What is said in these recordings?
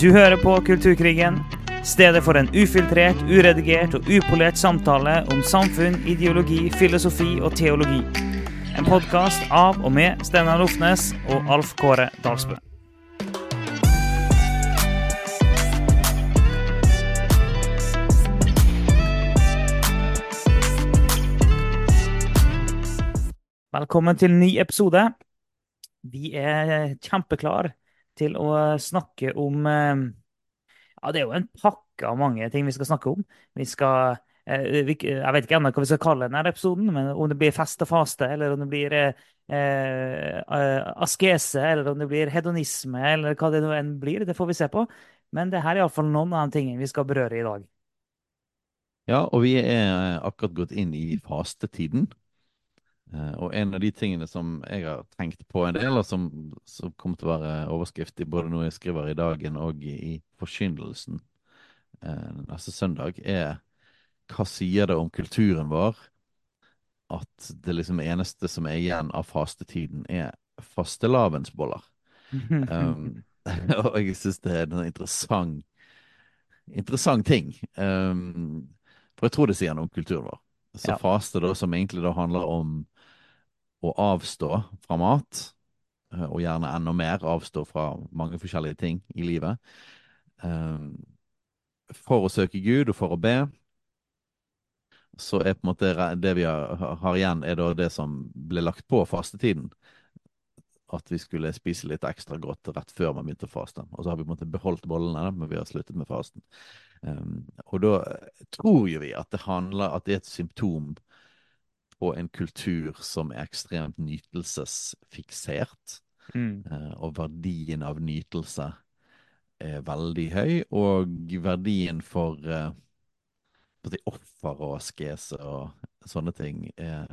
Du hører på Kulturkrigen, stedet for en ufiltrert, uredigert og upolert samtale om samfunn, ideologi, filosofi og teologi. En podkast av og med Steinar Lofnes og Alf Kåre Dalsbø. Velkommen til ny episode. Vi er kjempeklar til å snakke om eh, Ja, det er jo en pakke av mange ting vi skal snakke om. Vi skal eh, Jeg vet ikke ennå hva vi skal kalle denne episoden, men om det blir fest og faste, eller om det blir eh, eh, askese, eller om det blir hedonisme, eller hva det nå enn blir, det får vi se på. Men det her er iallfall noen av de tingene vi skal berøre i dag. Ja, og vi er akkurat gått inn i fastetiden. Uh, og en av de tingene som jeg har tenkt på en del, og som, som kommer til å være overskrift i både noe jeg skriver i dagen og i, forkynnelsen uh, neste søndag, er hva sier det om kulturen vår at det liksom eneste som er igjen av fastetiden, er fastelavnsboller? um, og jeg syns det er en interessant, interessant ting. Um, for jeg tror det sier noe om kulturen vår. Så ja. faste, da, som egentlig da handler om å avstå fra mat, eh, og gjerne enda mer avstå fra mange forskjellige ting i livet, eh, for å søke Gud og for å be, så er på en måte det vi har igjen, er da det som ble lagt på fastetiden. At vi skulle spise litt ekstra godt rett før man begynte å faste. Og så har vi på en måte beholdt bollene, men vi har sluttet med fasten. Um, og da tror jo vi at det handler at det er et symptom og en kultur som er ekstremt nytelsesfiksert. Mm. Eh, og verdien av nytelse er veldig høy, og verdien for uh, offer og askese og sånne ting er,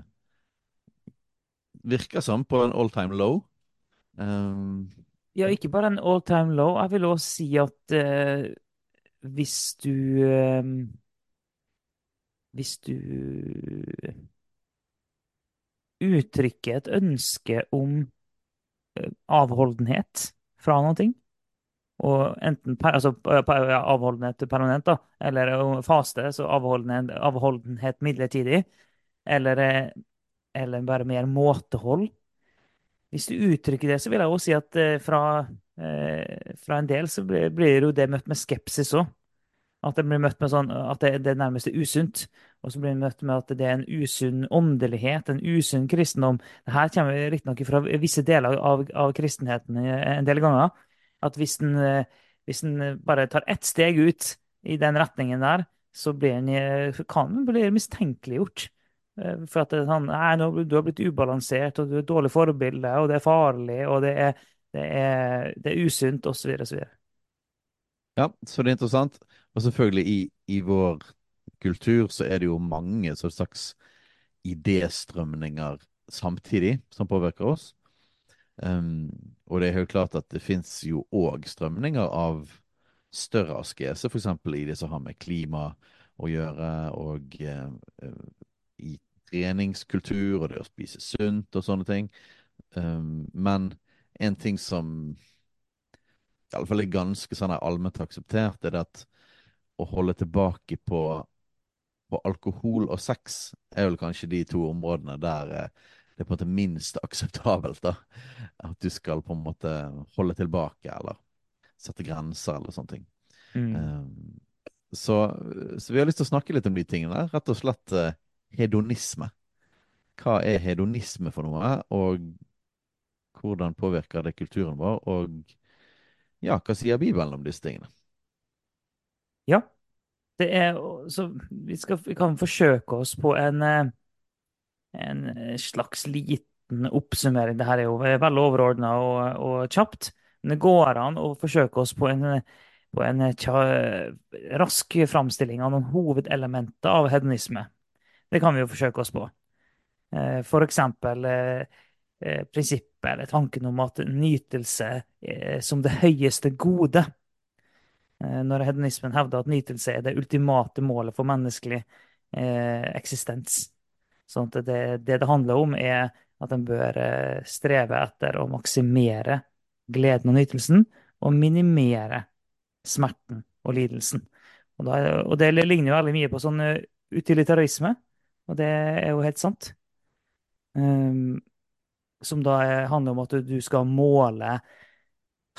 virker som på en all time low. Um, ja, ikke bare en all time low. Jeg vil også si at uh, hvis du uh, Hvis du uttrykke et ønske om eh, avholdenhet fra noe. Og enten altså, avholdenhet permanent, da, eller faste, så avholdenhet, avholdenhet midlertidig. Eller, eh, eller, bare mer måtehold. Hvis du uttrykker det, så vil jeg også si at eh, fra, fra en del så blir, blir jo det møtt med skepsis òg. At det blir møtt med sånn, at det, det nærmest er usunt. Og så blir vi møtt med at det er en usunn åndelighet, en usunn kristendom. Dette kommer riktignok fra visse deler av, av, kristenheten en del ganger. At hvis en, hvis en bare tar ett steg ut i den retningen der, så blir en, kan en bli mistenkeliggjort. Eh, for at det er sånn Nei, du har blitt ubalansert, og du er et dårlig forbilde, og det er farlig, og det er, det er, det er usunt, osv., osv. Ja, så det er interessant. Og selvfølgelig, i, i, vår kultur så er det jo mange slags idéstrømninger samtidig som påvirker oss. Um, og det er helt klart at det fins jo òg strømninger av større askese, f.eks. i det som har med klima å gjøre, og uh, i treningskultur og det å spise sunt og sånne ting. Um, men en ting som i alle fall er ganske sånn allment akseptert, er det at å holde tilbake på, på, alkohol og sex er vel kanskje de to områdene der eh, det er på en måte minst akseptabelt. da. At du skal på en måte holde tilbake eller sette grenser eller sånne ting. Mm. Um, så, så, vi har lyst til å snakke litt om de tingene. Rett og slett uh, hedonisme. Hva er hedonisme for noe, og hvordan påvirker det kulturen vår? Og ja, hva sier Bibelen om disse tingene? Ja. Det er, så vi, skal, vi kan forsøke oss på en, eh, en slags liten oppsummering. Dette er jo veldig overordna og, og, kjapt. Men det går an å forsøke oss på en, på en tja, rask framstilling av noen hovedelementer av hedonisme. Det kan vi jo forsøke oss på. Eh, for eksempel eh, prinsippet eller tanken om at nytelse som det høyeste gode Eh, når hedonismen hevder at nytelse er det ultimate målet for menneskelig eh, eksistens. Sånn at det, det, det handler om, er at en bør eh, streve etter å maksimere gleden og nytelsen, og minimere smerten og lidelsen. Og, da, og det ligner jo veldig mye på sånn eh, utilitarisme, og det er jo helt sant. Um, som da er, handler om at du skal måle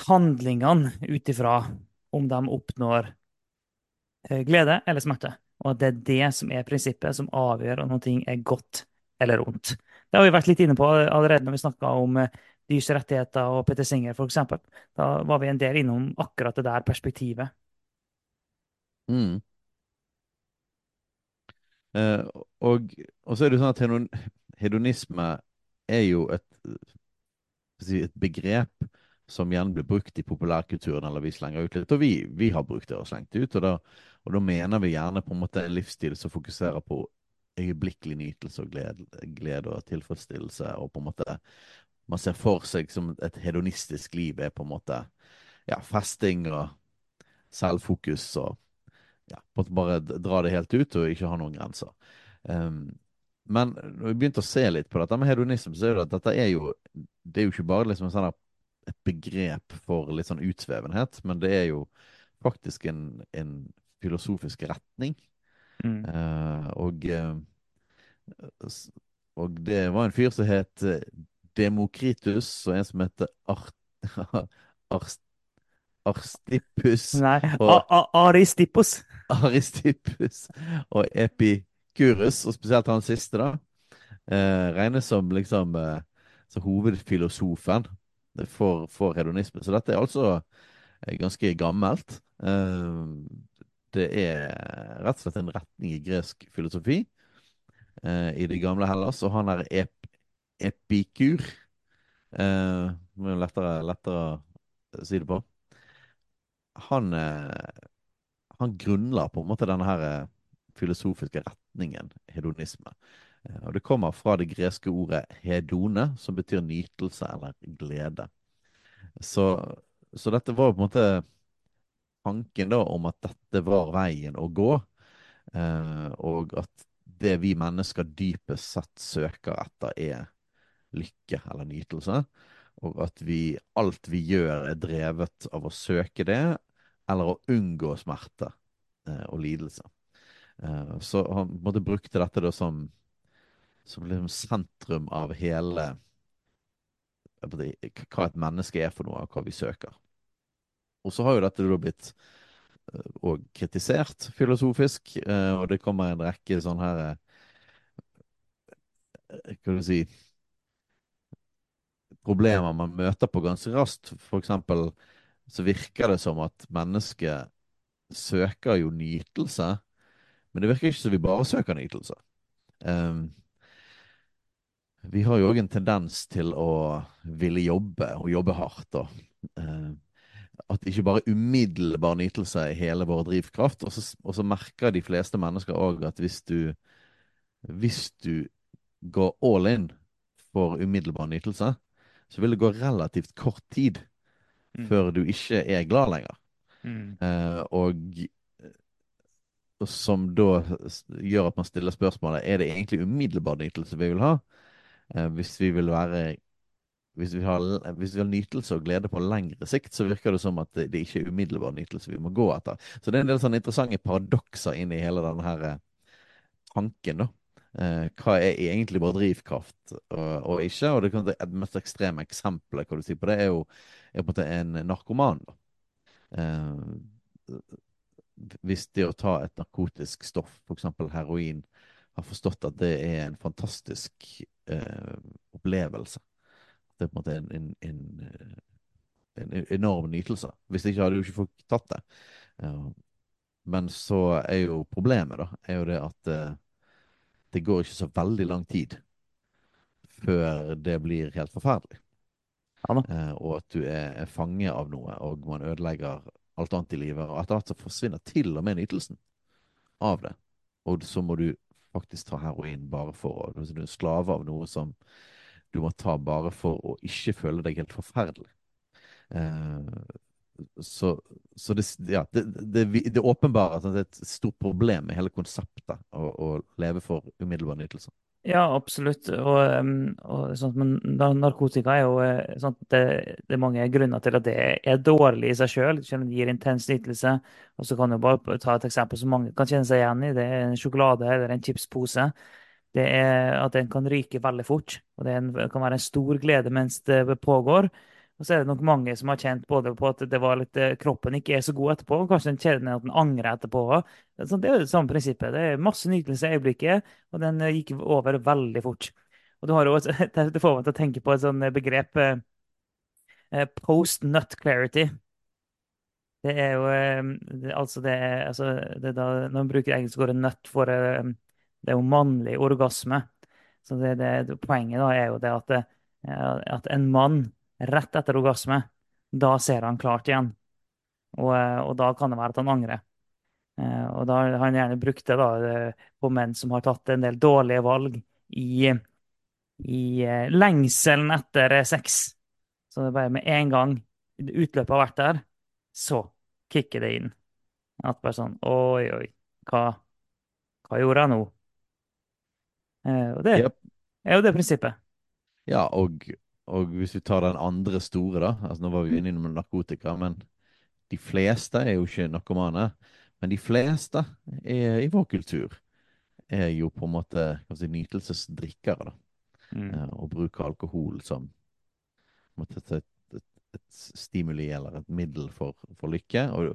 handlingene ut ifra om de oppnår eh, glede eller smerte. Og at det er det som er prinsippet som avgjør om noe er godt eller ondt. Det har vi vært litt inne på allerede når vi snakka om eh, dyrs rettigheter og Petter Singer, f.eks. Da var vi en del innom akkurat det der perspektivet. Mm. Eh, og, og, så er det sånn at hedonisme er jo et, et begrep som gjerne blir brukt i populærkulturen, eller vi slenger ut litt. Og vi, vi har brukt det og slengt det ut. Og da, og da, mener vi gjerne på en måte en livsstil som fokuserer på øyeblikkelig nytelse og glede, glede, og tilfredsstillelse. Og på en måte man ser for seg som et hedonistisk liv er på en måte ja, festing og selvfokus og ja, bare dra det helt ut og ikke ha noen grenser. Um, men når vi begynte å se litt på dette med hedonisme, så er det at dette er jo det er jo ikke bare liksom en sånn et begrep for litt sånn utsvevenhet, men det er jo faktisk en, en filosofisk retning. Mm. Uh, og, uh, og det var en fyr som het Demokritus, og en som heter Art... Arst, Arstippus. Nei, og, Aristippus. Aristippus og Epikurus, og spesielt han siste, da, eh, regnes som liksom eh, som hovedfilosofen for, for, hedonisme. Så dette er altså eh, ganske gammelt. Eh, det er rett og slett en retning i gresk filosofi eh, i det gamle Hellas, og han er ep epikur. Er lettere, lettere å si det på. Han, han grunnla på en måte denne her filosofiske retningen hedonisme. Eh, og Det kommer fra det greske ordet hedone, som betyr nytelse eller glede. Så, så dette var på en måte tanken da om at dette var veien å gå, eh, og at det vi mennesker dypest sett søker etter, er lykke eller nytelse. Og at vi, alt vi gjør, er drevet av å søke det, eller å unngå smerte eh, og lidelse. Eh, så han måtte brukte dette da som, som liksom sentrum av hele hva et menneske er for noe, og hva vi søker. Og så har jo dette da blitt og eh, kritisert filosofisk, eh, og det kommer en rekke sånne her eh, Hva skal du si problemer man møter på ganske raskt. For eksempel så virker det som at mennesket søker jo nytelse, men det virker ikke som vi bare søker nytelse. Um, vi har jo òg en tendens til å ville jobbe, og jobbe hardt. Og, uh, at ikke bare umiddelbar nytelse er hele vår drivkraft. Og så, og så merker de fleste mennesker òg at hvis du, hvis du går all in for umiddelbar nytelse, så vil det gå relativt kort tid mm. før du ikke er glad lenger. Mm. Eh, og, som da gjør at man stiller spørsmålet er det egentlig umiddelbar nytelse vi vil ha. Eh, hvis vi vil være hvis vi, har, hvis vi, har, nytelse og glede på lengre sikt, så virker det som at det, det ikke er umiddelbar nytelse vi må gå etter. Så det er en del sånne interessante paradokser inn i hele denne her eh, tanken, da. Eh, hva er egentlig bare drivkraft og, og ikke? Og det, kan, det mest ekstreme eksempelet hva du sier på det, er jo er på en narkoman. da. Eh, hvis det å ta et narkotisk stoff, f.eks. heroin, har forstått at det er en fantastisk eh, opplevelse. Det er på en måte en, en, en, en enorm nytelse. Hvis ikke hadde jo ikke folk tatt det. Eh, men så er jo problemet, da, er jo det at eh, det går ikke så veldig lang tid før det blir helt forferdelig. Ja, eh, og at du er, er fange av noe, og man ødelegger alt annet i livet. Og etter hvert så forsvinner til og med nytelsen av det. Og så må du faktisk ta heroin bare for å Du er slave av noe som du må ta bare for å ikke føle deg helt forferdelig. Eh, så, så det, ja, det, det, det åpenbart at det er et stort problem med hele konseptet å, å leve for umiddelbar nytelse. Ja, absolutt. Og, og sånt, men narkotika er jo eh, sånn det, det er mange grunner til at det er dårlig i seg sjøl, selv om det gir intens nytelse. Og så kan du bare ta et eksempel som mange kan kjenne seg igjen i. Det er en sjokolade eller en chipspose. Det er at den kan ryke veldig fort, og det en, det kan være en stor glede mens det pågår. Og så er det nok mange som har kjent både på at litt, eh, kroppen ikke er så god etterpå, og kanskje den kjenner at den angrer etterpå. Så det er jo det samme prinsippet. Det er masse nytelse i øyeblikket, og den eh, gikk over veldig fort. Og du har også- det får meg til å tenke på et sånt begrep, eh, eh, post-nut clarity. Det er jo eh, det, altså det altså det da, Når man bruker engelsk ordet nut for eh, Det er jo mannlig orgasme. Så det, det, poenget da er jo det at, eh, at en mann rett etter orgasme, da ser han klart igjen. Og, eh, og da kan det være at han angrer. Eh, Og da har han gjerne brukt det da, eh, på menn som har tatt en del dårlige valg i, i lengselen etter sex. Så det er bare med en gang utløpet har vært der, så kicker det inn. At bare sånn Oi, oi, hva, hva gjorde jeg nå? Og det er jo det prinsippet. Ja, og, og hvis vi tar den andre store, da altså Nå var vi inne med narkotika, men de fleste er jo ikke narkomane. Men de fleste er, i vår kultur er jo på en måte si, nytelsesdrikkere. da. Mm. Eh, Og bruker alkohol som måte, et, et, et stimuli eller et middel for, for lykke. Og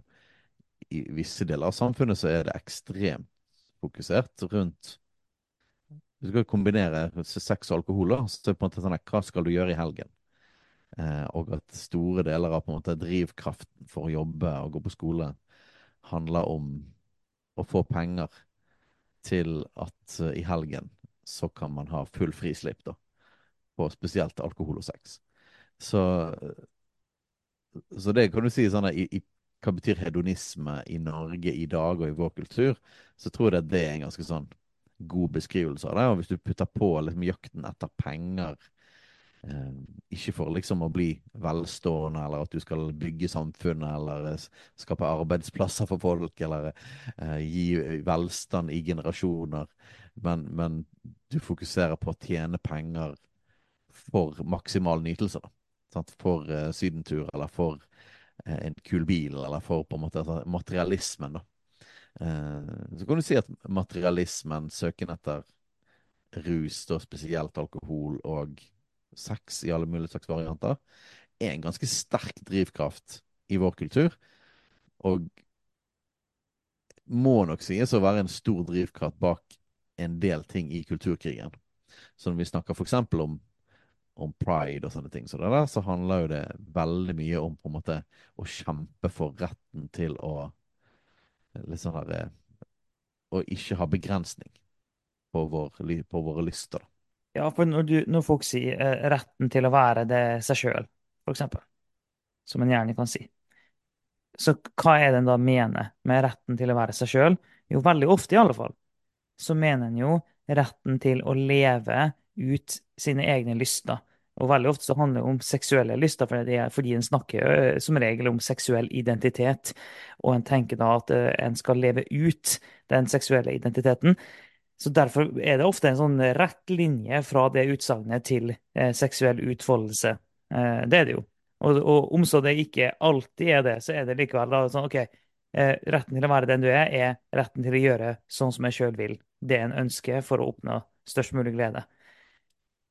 i visse deler av samfunnet så er det ekstremt fokusert rundt Du skal kombinere sex og alkohol, da. Så det er på en måte sånn, at, hva skal du gjøre i helgen? Eh, og at store deler av på en måte drivkraften for å jobbe og gå på skole handler om å få penger til at uh, i helgen så kan man ha full frislipp, da. På spesielt alkohol og sex. Så, så det kan du si sånn at i, i, hva betyr hedonisme i Norge i dag og i vår kultur, så tror jeg det er en ganske sånn god beskrivelse av det. Og hvis du putter på liksom jakten etter penger Eh, ikke for liksom å bli velstående, eller at du skal bygge samfunnet, eller eh, skape arbeidsplasser for folk, eller eh, gi velstand i generasjoner. Men, men du fokuserer på å tjene penger for maksimal nytelse. da. For eh, sydentur, eller for eh, en kul bil, eller for på en måte altså, materialismen. da. Eh, så kan du si at materialismen, søken etter rus, da spesielt alkohol og sex i alle mulige slags varianter, er en ganske sterk drivkraft i vår kultur. Og må nok sies å være en stor drivkraft bak en del ting i kulturkrigen. Så når vi snakker f.eks. om om pride og sånne ting, så, der, så handler jo det veldig mye om på en måte å kjempe for retten til å litt sånn her, eh, Å ikke ha begrensning på, vår, på våre lyster. Ja, for når, du, når folk sier eh, retten til å være det seg sjøl, for eksempel, som en gjerne kan si, så hva er det en da mener med retten til å være seg sjøl? Jo, veldig ofte i alle fall, så mener en jo retten til å leve ut sine egne lyster. Og veldig ofte så handler det om seksuelle lyster, for det er, fordi en snakker jo som regel om seksuell identitet. Og en tenker da at eh, en skal leve ut den seksuelle identiteten. Så derfor er det ofte en sånn rett linje fra det utsagnet til eh, seksuell utfoldelse. Eh, det er det jo. Og, og om så det ikke alltid er det, så er det likevel da sånn OK, eh, retten til å være den du er, er retten til å gjøre sånn som jeg sjøl vil. Det en ønsker for å oppnå størst mulig glede.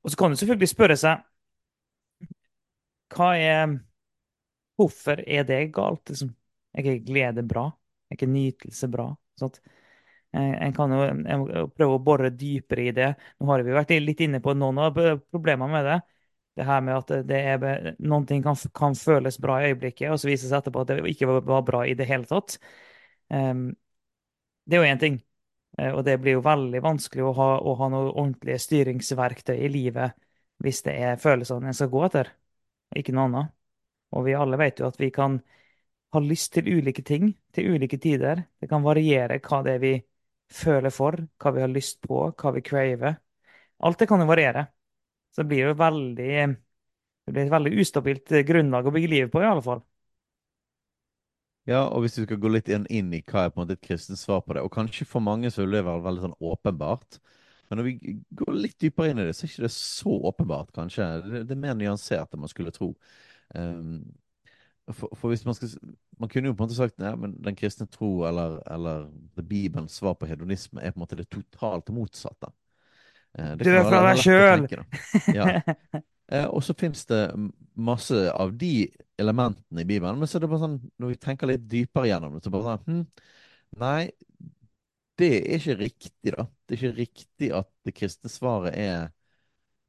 Og så kan du selvfølgelig spørre seg hva er Hvorfor er det galt? Liksom? Er ikke glede bra? Er ikke nytelse bra? Sånn En kan jo prøve å bore dypere i det. Nå har vi vært litt inne på noen av problemene med det. Det her med at det er, noen ting kan, kan føles bra i øyeblikket, og så viser det seg etterpå at det ikke var bra i det hele tatt. Um, det er jo én ting. Eh, Og det blir jo veldig vanskelig å ha, å ha noe ordentlige styringsverktøy i livet hvis det er følelsene en skal gå etter, ikke noe annet. Og vi alle vet jo at vi kan ha lyst til ulike ting til ulike tider. Det kan variere hva det er vi føler for, hva vi har lyst på, hva vi craver. Alt det kan jo variere. Så det blir jo veldig Det blir et veldig ustabilt grunnlag å bygge livet på, i alle fall. Ja, og hvis du skal gå litt inn, inn i hva er på en måte et kristent svar på det, og kanskje for mange så vil det være veldig sånn åpenbart, Men når vi går litt dypere inn i det, så er ikke det så åpenbart, kanskje. Det, det er mer nyansert enn man skulle tro. Um, for, for, hvis man skal Man kunne jo på en måte sagt ja, men den kristne tro eller, eller Bibelens svar på hedonisme er på en måte det totalt motsatte. Uh, det Du er fra deg sjøl! Ja. Uh, og så finnes det masse av de elementene i Bibelen, men så er det bare sånn, når vi tenker litt dypere gjennom det, så bare sånn hm, Nei, det er ikke riktig, da. Det er ikke riktig at det kristne svaret er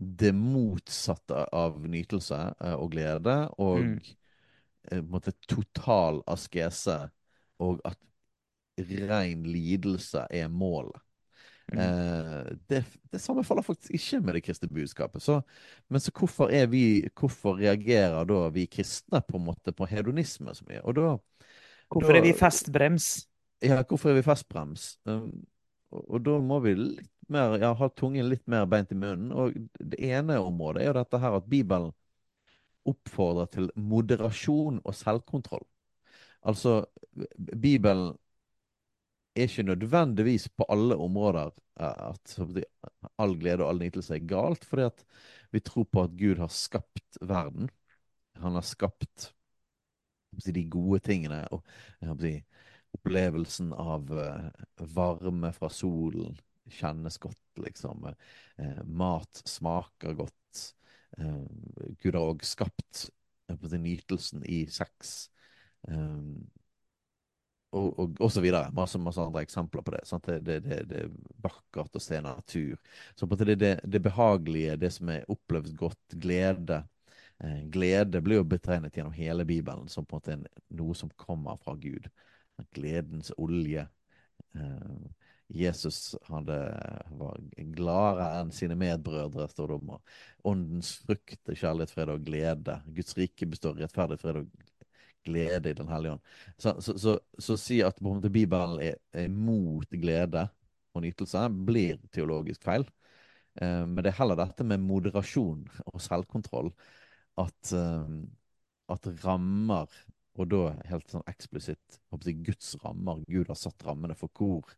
det motsatte av nytelse eh, og glede, og Mm, eh, på en måte total askese, og at ren lidelse er målet. Mm. Eh, det, det sammenfaller faktisk ikke med det kristne budskapet. Så, men så hvorfor er vi, hvorfor reagerer da vi kristne på en måte på hedonisme så mye? Da, Hvorfor er vi festbrems? ja, hvorfor er vi festbrems? Um, og, og da må vi litt mer, ja, ha tungen litt mer beint i munnen. Og det ene området er jo dette her at Bibelen oppfordrer til moderasjon og selvkontroll. Altså, Bibelen er ikke nødvendigvis på alle områder eh, at all glede og all nytelse er galt, fordi at vi tror på at Gud har skapt verden. Han har skapt de gode tingene. og Opplevelsen av eh, varme fra solen kjennes godt, liksom. Eh, mat smaker godt. Gud har òg skapt nytelsen i sex. Eh, og, og, og så videre. Masse, masse andre eksempler på det. Det, det, det, er vakkert å se natur. Så på det, det, det behagelige, det som er opplevd godt, glede. Eh, glede blir jo betegnet gjennom hele Bibelen som på en måte noe som kommer fra Gud. Gledens olje. Eh, Jesus hadde, var gladere enn sine medbrødre, står det om. Åndens frukt er kjærlighet, fred og glede. Guds rike består i rettferdig fred og glede i Den hellige ånd. Så, så, så, så si at Bibelen er, er mot glede og nytelse, blir teologisk feil. Eh, men det er heller dette med moderasjon og selvkontroll at, eh, at rammer, og da helt sånn eksplisitt jeg, Guds rammer, Gud har satt rammene for hvor,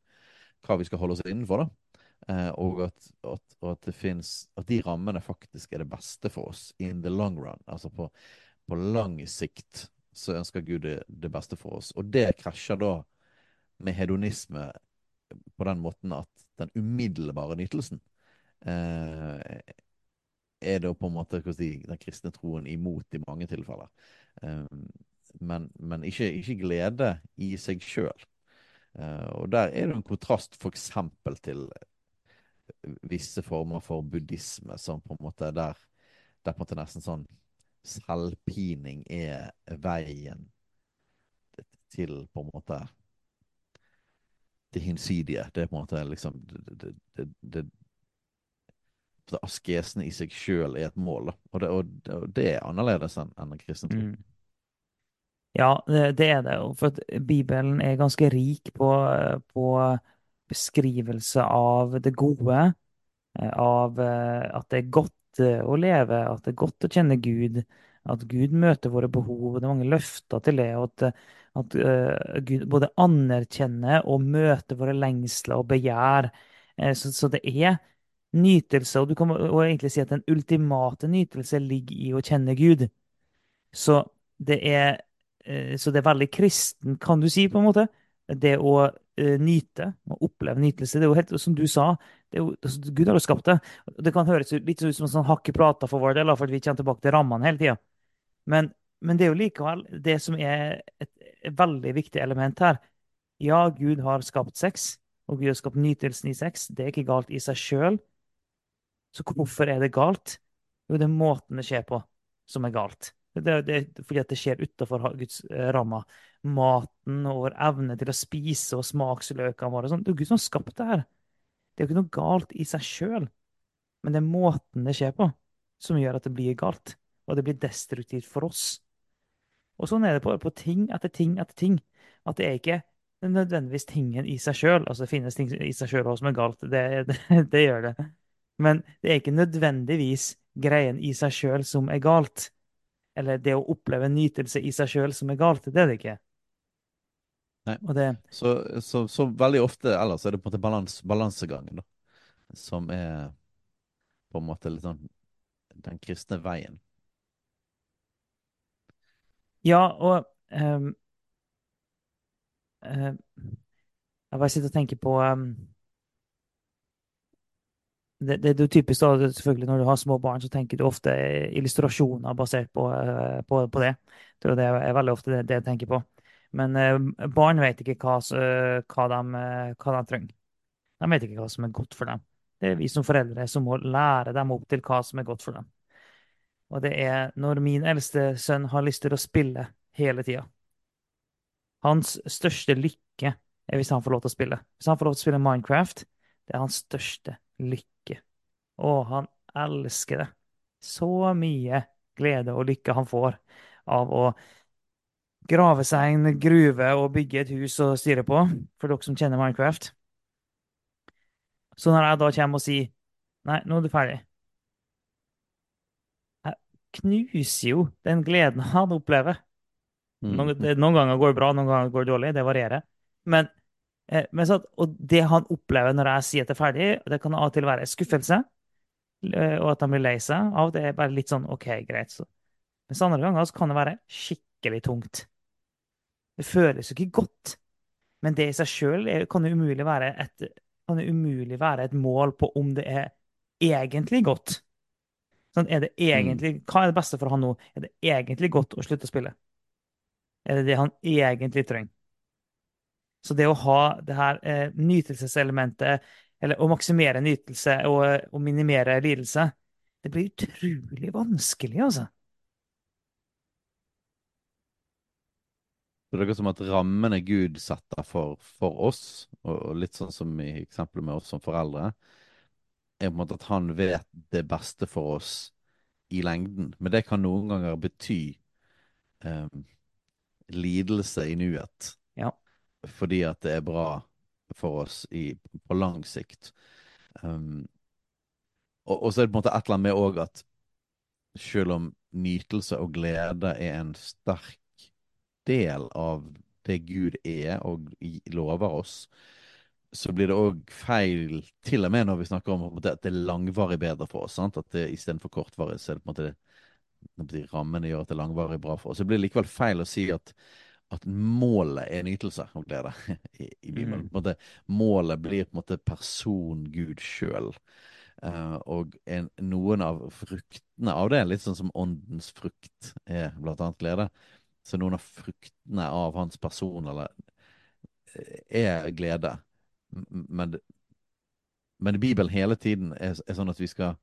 hva vi skal holde oss innenfor, da. Eh, og at, at, at finnes, at de rammene faktisk er det beste for oss in the long run. Altså på, på lang sikt så ønsker Gud det, det beste for oss. Og det krasjer da med hedonisme på den måten at den umiddelbare nytelsen eh, er da på en måte si, den kristne troen imot i mange tilfeller. Eh, men men ikke, ikke glede i seg sjøl. Eh, og der er det en kontrast f.eks. til visse former for buddhisme, som på en måte der, der på en måte nesten sånn selvpining er veien til på en måte det hinsidige. Det er på en måte liksom det, det, det, Askesen i seg sjøl er et mål. Og det, og, det er annerledes enn en kristen tro. Mm. Ja, det, er det jo. For Bibelen er ganske rik på, på beskrivelse av det gode, eh, av eh, at det er godt eh, å leve, at det er godt å kjenne Gud, at Gud møter våre behov. Det er mange løfter til det, og at, at eh, Gud både anerkjenner og møter våre lengsler og begjær. Eh, Så, så det er nytelse, og du kan og egentlig si at den ultimate nytelse ligger i å kjenne Gud. Så det er, så det er veldig kristen, kan du si, på en måte. Det å nyte, og oppleve nytelse. Det er jo helt som du sa, det er jo, Gud har jo skapt det. Det kan høres litt ut som en sånn hakk i plata for vår del, for vi kommer tilbake til rammene hele tida. Men, men det er jo likevel det som er et, et veldig viktig element her. Ja, Gud har skapt sex, og Gud har skapt nytelsen i sex. Det er ikke galt i seg sjøl. Så hvorfor er det galt? Jo, det er måten det skjer på som er galt. Det, det, fordi det skjer utafor Guds eh, rammer. Maten og vår evne til å spise og smaksløkene våre. Det er Gud som har skapt det her. Det er jo ikke noe galt i seg sjøl, men det er måten det skjer på, som gjør at det blir galt. Og det blir destruktivt for oss. Og sånn er det på, på ting etter ting etter ting. At det er ikke nødvendigvis tingen i seg sjøl. Altså, det finnes ting i seg sjøl som er galt. Det, det, det gjør det. Men det er ikke nødvendigvis greien i seg sjøl som er galt. Eller det å oppleve nytelse i seg sjøl som er galt. Det er det ikke. Det Så, så, så veldig ofte ellers er det på en måte balans, balansegangen, da. som er på en måte litt sånn den kristne veien. Ja, og um, uh, Jeg bare sitter og tenker på um, det, det, det er typisk da, selvfølgelig Når du har små barn, så tenker du ofte illustrasjoner basert på, eh, på, på det. Jeg tror det er veldig ofte det, det jeg tenker på. Men eh, barn vet ikke hva, eh, hva, de, eh, hva de trenger. De vet ikke hva som er godt for dem. Det er vi som foreldre som må lære dem opp til hva som er godt for dem. Og det er når min eldste sønn har lyst til å spille hele tida. Hans største lykke er hvis han får lov til å spille. Hvis han får lov til å spille Minecraft, det er hans største lykke. Og han elsker det. Så mye glede og lykke han får av å grave seg en gruve og bygge et hus og styre på, for dere som kjenner Minecraft. Så når jeg da kommer og sier nei, nå er du ferdig, jeg knuser jo den gleden han opplever. Noen, Mm. noen ganger går det bra, noen ganger går det dårlig. Det varierer. Men, eh, men så, og det han opplever når jeg sier at det er ferdig, det kan av og til være skuffelse, eh, og at han blir lei seg. Av og til er bare litt sånn OK, greit. Så. Mens andre ganger så kan det være skikkelig tungt. Det føles jo ikke godt. Men det i seg sjøl kan jo umulig være et, kan jo umulig være et mål på om det er egentlig godt. Sånn, er det egentlig, Hva er det beste for han nå? Er det egentlig godt å slutte å spille? Er det det han egentlig trenger? Så det å ha det her eh, nytelseselementet, eller å maksimere nytelse og, og minimere lidelse, det blir utrolig vanskelig, altså. Så det er som at rammene Gud setter for, for oss, og, og litt sånn som i eksempelet med oss som foreldre, er på en måte at han vet det beste for oss i lengden. Men det kan noen ganger bety eh, lidelse i nuet, Ja. fordi at det er bra for oss i, på lang sikt. Um, og, og så er det på en måte et eller annet med òg at selv om nytelse og glede er en sterk del av det Gud er og lover oss, så blir det òg feil, til og med når vi snakker om at det er langvarig bedre for oss. Sant? At det istedenfor kortvarig, så er det på en måte de rammene gjør at det er langvarig bra for oss. Så blir det likevel feil å si at, at målet er nytelse og glede i, i Bibelen. Mm. Målet blir på en måte person Gud sjøl. Uh, og en, noen av fruktene av det, litt sånn som åndens frukt er blant annet glede, så noen av fruktene av hans person eller, eh, er glede. Men, men Bibelen hele tiden er, er sånn at vi skal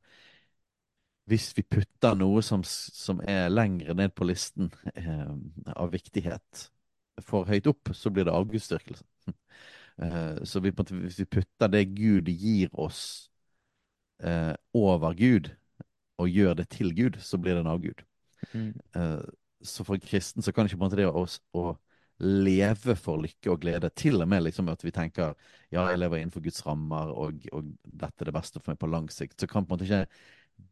Hvis vi putter noe som, som er lengre ned på listen eh, av viktighet for høyt opp, så blir det avgudsdyrkelse. Eh, så vi, hvis vi putter det Gud gir oss eh, over Gud, og gjør det til Gud, så blir det en avgud. Mm. Eh, så for en kristen så kan ikke på en det å, leve for lykke og glede, til og med liksom at vi tenker ja, jeg lever innenfor Guds rammer, og, og dette er det beste for meg på lang sikt, så kan på en måte ikke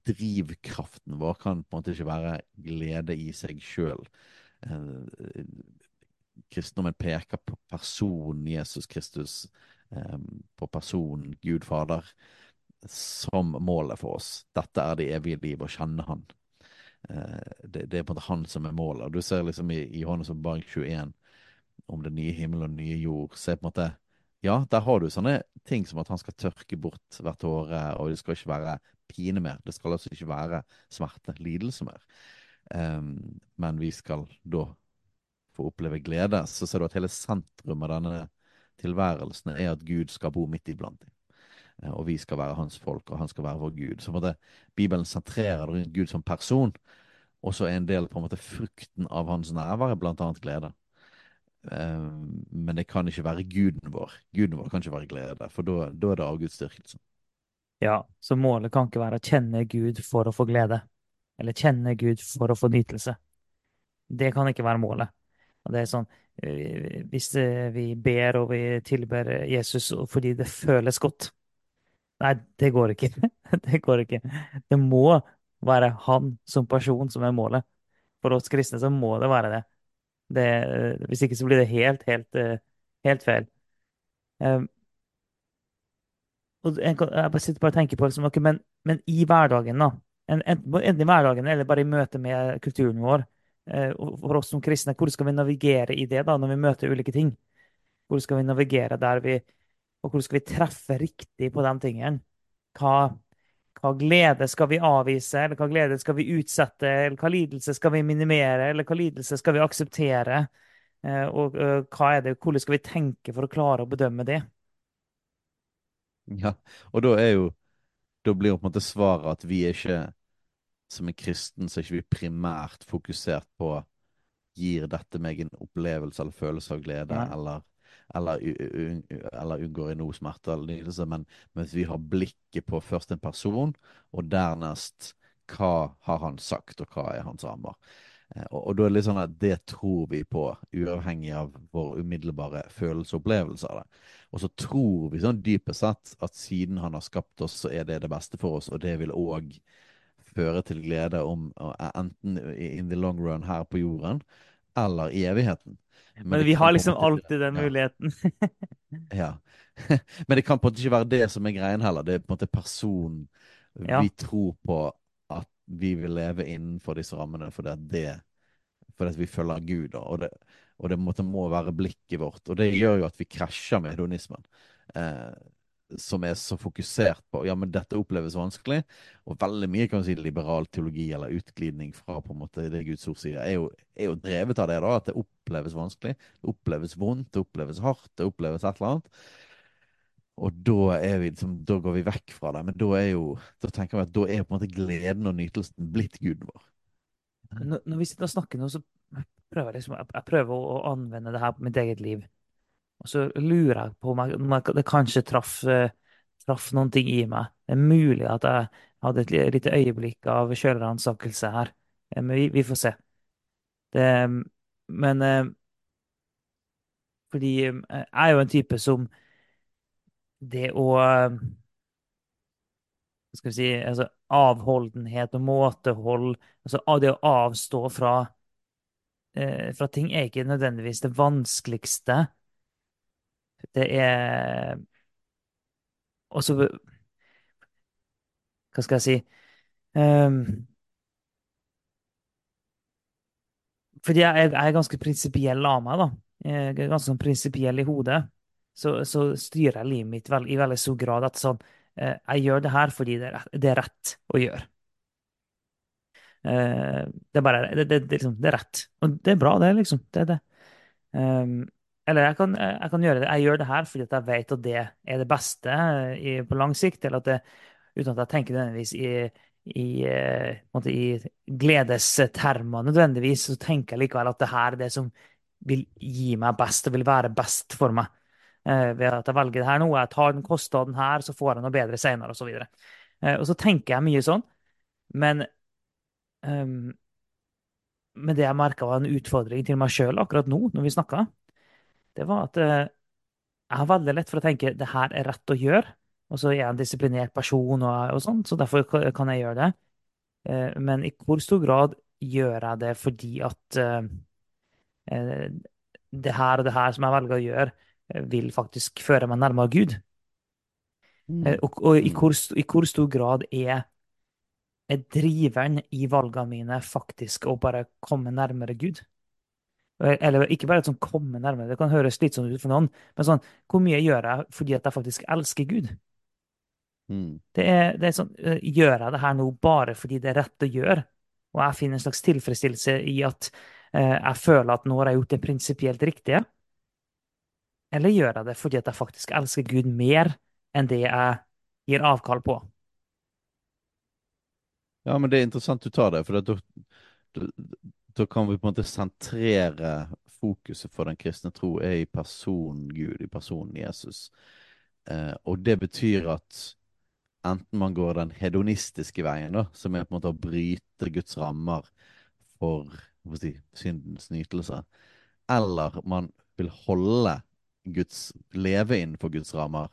drivkraften vår kan på en måte ikke være glede i seg sjøl. kristendommen peker på personen Jesus Kristus, eh, på personen Gud Fader, som målet for oss. Dette er det evige liv, å kjenne Han. Eh, det, det er på en måte Han som er målet. Og Du ser liksom i, i Johannes åpenbaring 21 om det nye himmel og den nye jord. Så på en måte Ja, der har du sånne ting som at han skal tørke bort hvert tåre, og det skal ikke være pine mer. Det skal altså ikke være smerte, lidelse mer. Um, men vi skal da få oppleve glede. Så ser du at hele sentrum av denne tilværelsen er at Gud skal bo midt iblant dem. Eh, Og vi skal være hans folk, og han skal være vår Gud. Så måte, Bibelen sentrerer det rundt Gud som person, og så er en del på en måte frukten av hans nærvær, blant annet glede. Eh, Men det kan ikke være guden vår. Guden vår kan ikke være glede, for da er det avgudsdyrkelse. Ja, så målet kan ikke være å kjenne Gud for å få glede, eller kjenne Gud for å få nytelse. Det kan ikke være målet. Og det er sånn, eh, Hvis vi ber og vi tilber Jesus fordi det føles godt Nei, det går ikke. Det går ikke. Det må være han som person som er målet. For oss kristne så må det være det. det eh, hvis ikke så blir det helt, helt, eh, helt feil. Eh, og jeg, bare sitter bare og tenker på liksom, okay, men, men i hverdagen, da. En- Enten, enten i hverdagen eller bare i møte med kulturen vår. eh, For oss som kristne, hvor skal vi navigere i det da, når vi møter ulike ting? Hvor skal vi navigere der vi Og hvordan skal vi treffe riktig på de tingene? Hva, hva glede skal vi avvise, eller hva glede skal vi utsette, eller hva lidelse skal vi minimere, eller hva lidelse skal vi akseptere? Eh, og er det, hvordan skal vi tenke for å klare å bedømme det? Ja, og da er jo Da blir jo på en måte svaret at vi er ikke Som en kristen så er ikke vi primært fokusert på Gir dette meg en opplevelse eller følelse av glede, Nei. eller, eller, eller unngår i noe smerte eller lidelse, men mens vi har blikket på først en person, og dernest hva har han sagt, og hva er hans rammer. Eh, Og, og da er det litt sånn at det tror vi på, uavhengig av vår umiddelbare følelse og opplevelse av det. Og så tror vi sånn dypest sett at siden han har skapt oss, så er det det beste for oss, og det vil òg føre til glede om enten in the long run her på jorden, eller i evigheten. Men men vi har liksom alltid den muligheten. Ja. Men det kan på en måte ikke være det som er greien heller. Det er på en måte personen Ja. vi tror på at vi vil leve innenfor disse rammene fordi at det fordi at vi følger Gud. Og det, og det måtte, må være blikket vårt. Og det gjør jo at vi krasjer med hedonismen. Eh, som er så fokusert på ja, men dette oppleves vanskelig. Og veldig mye kan man si liberal teologi eller utglidning fra på en måte det Guds ord sier, er jo, er jo drevet av det. da, At det oppleves vanskelig, det oppleves vondt, det oppleves hardt, det oppleves et eller annet. Og da, er vi, liksom, da går vi vekk fra det. Men da er jo, da tenker vi at da er på en måte gleden og nytelsen blitt guden vår. Når, når vi sitter og snakker nå, så prøver jeg liksom, jeg prøver å, å anvende det her på mitt eget liv. Og så lurer jeg på om det kanskje traff, eh, traff noen ting i meg. Det er mulig at jeg hadde et li- lite øyeblikk av selvransakelse her. Eh, Men vi, vi får se. Det, men eh, fordi jeg er jo en type som det å skal vi si altså Avholdenhet og måtehold altså Det å avstå fra, fra ting er ikke nødvendigvis det vanskeligste. Det er også Hva skal jeg si um, Fordi jeg, jeg er ganske prinsipiell av meg, da. Jeg er ganske sånn prinsipiell i hodet. Så, så styrer jeg livet mitt vel, i veldig stor grad at sånn eh, Jeg gjør det her fordi det er, rett- det er rett å gjøre. Eh, det er bare det, det, liksom, det er rett. Og det er bra, det, liksom. Det er det. Um, eller jeg kan, jeg kan gjøre det. Jeg gjør det her fordi jeg vet at det er det beste eh, i, på lang sikt. Eller at det, uten at jeg tenker nødvendigvis i, i, eh, måte i gledestermer nødvendigvis, så tenker jeg likevel at det her er det som vil gi meg best og vil være best for meg. Eh, ved at jeg velger det her nå. Jeg tar den kostnaden her, så får jeg noe bedre senere, osv. Og, så uh, og så tenker jeg mye sånn. Men um, men det jeg merka var en utfordring til meg sjøl akkurat nå, når vi snakka, det var at eh, jeg har veldig lett for å tenke det her er rett å gjøre. Og så er jeg en disiplinert person, og, og sånn, så derfor kan jeg gjøre det. Eh, men i hvor stor grad gjør jeg det fordi at eh, det her og det her som jeg velger å gjøre, vil faktisk føre meg nærmere Gud? Mm. og, og i, hvor, i hvor stor grad er, er driveren i valgene mine faktisk å bare komme nærmere Gud? Eller ikke bare sånn komme nærmere, det kan høres litt sånn ut for noen, men sånn, hvor mye gjør jeg fordi at jeg faktisk elsker Gud? Mm. Det er, det er sånn, øh, gjør jeg det her nå bare fordi det er rett å gjøre, og jeg finner en slags tilfredsstillelse i at eh, jeg føler at nå har jeg gjort det prinsipielt riktige? Eller gjør jeg det fordi at jeg faktisk elsker Gud mer enn det jeg gir avkall på? Ja, men det er interessant du tar det, for da, da, kan vi på en måte sentrere fokuset for den kristne tro er i personen Gud, i personen Jesus. Eh, og det betyr at enten man går den hedonistiske veien, da, som er på en måte å bryte Guds rammer for si, syndens nytelse, eller man vil holde Guds, leve innenfor Guds rammer,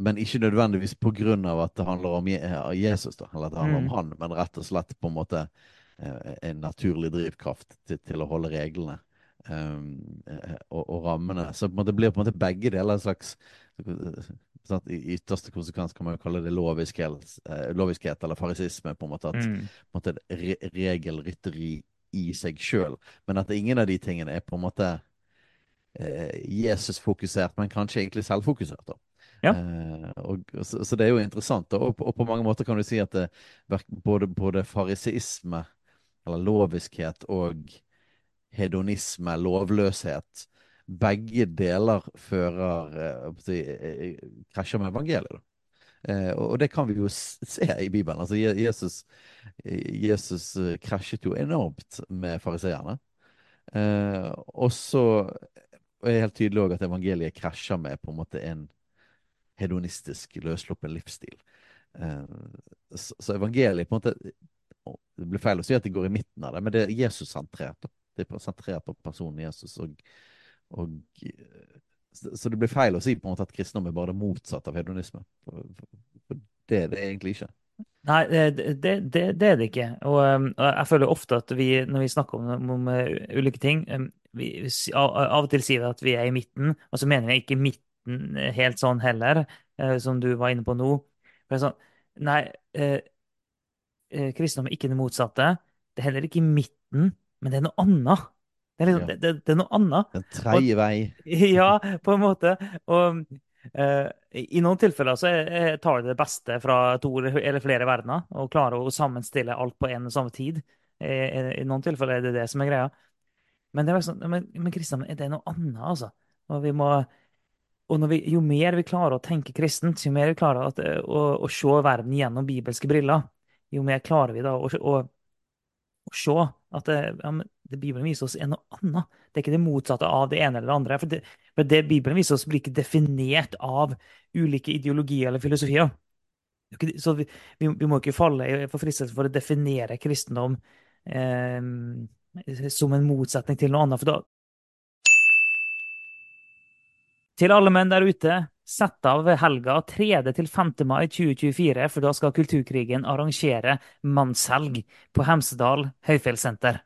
men ikke nødvendigvis på grunn av at det handler om Jesus, da, eller at det handler om Mm. han, men rett og slett på en måte en naturlig drivkraft til, til å holde reglene. um, og, og, rammene. Så måte blir på en måte begge deler en slags sånn I ytterste konsekvens kan man jo kalle det loviskhet, eh, loviskhet eller farisisme. på en måte At Mm. måte, re regelrytteri i seg sjøl. Men at ingen av de tingene er på en måte eh, Jesus-fokusert, men kanskje egentlig selvfokusert. da. Ja. Eh, og, så, så, det er jo interessant. Og, og, på mange måter kan du si at det, både, både farisisme, eller loviskhet, og hedonisme, lovløshet, begge deler fører eh, si, eh, krasjer med evangeliet. Eh, og det kan vi jo se i Bibelen. Altså Jesus, Jesus krasjet jo enormt med fariseerne. Eh, og så er det helt tydelig òg at evangeliet krasjer med på en måte en hedonistisk, løssluppen livsstil. Eh, så, evangeliet på en måte Det blir feil å si at det går i midten av det, men det er Jesus-sentrert. Det er sentrert på personen Jesus. og og, så det blir feil å si på en måte at kristendom er bare det motsatte av hedonisme. For, for det er det egentlig ikke. Nei, det, det, det, er det ikke. Og, og jeg føler ofte at vi, når vi snakker om, om uh, ulike ting, um, vi, av, og til sier vi at vi er i midten, og så mener jeg ikke midten helt sånn heller, som du var inne på nå. For det sånn, nei, kristendom er ikke det motsatte. Det er heller ikke i midten, men det er noe annet. Det er, liksom, ja. det, det, er noe annet. Den tredje vei. ja, på en måte. Og uh, i noen tilfeller så er, tar det det beste fra to eller flere verdener og klarer å sammenstille alt på en og samme tid. I, I, noen tilfeller er det det som er greia. Men, det er liksom, men, men kristendom er det noe annet, altså. Og, vi må, og vi, jo mer vi klarer å tenke kristent, jo mer vi klarer at, å, å, se verden gjennom bibelske briller, jo mer klarer vi da å, å, å se at det, ja, det Bibelen viser oss, er noe annet. Det er ikke det motsatte av det ene eller det andre. For det, for det Bibelen viser oss, blir ikke definert av ulike ideologier eller filosofier. Så vi, vi må ikke falle for fristelse for å definere kristendom eh, som en motsetning til noe annet. For da Til alle menn der ute, sett av helga 3. til 5. mai 2024, for da skal Kulturkrigen arrangere mannshelg på Hemsedal høyfjellssenter.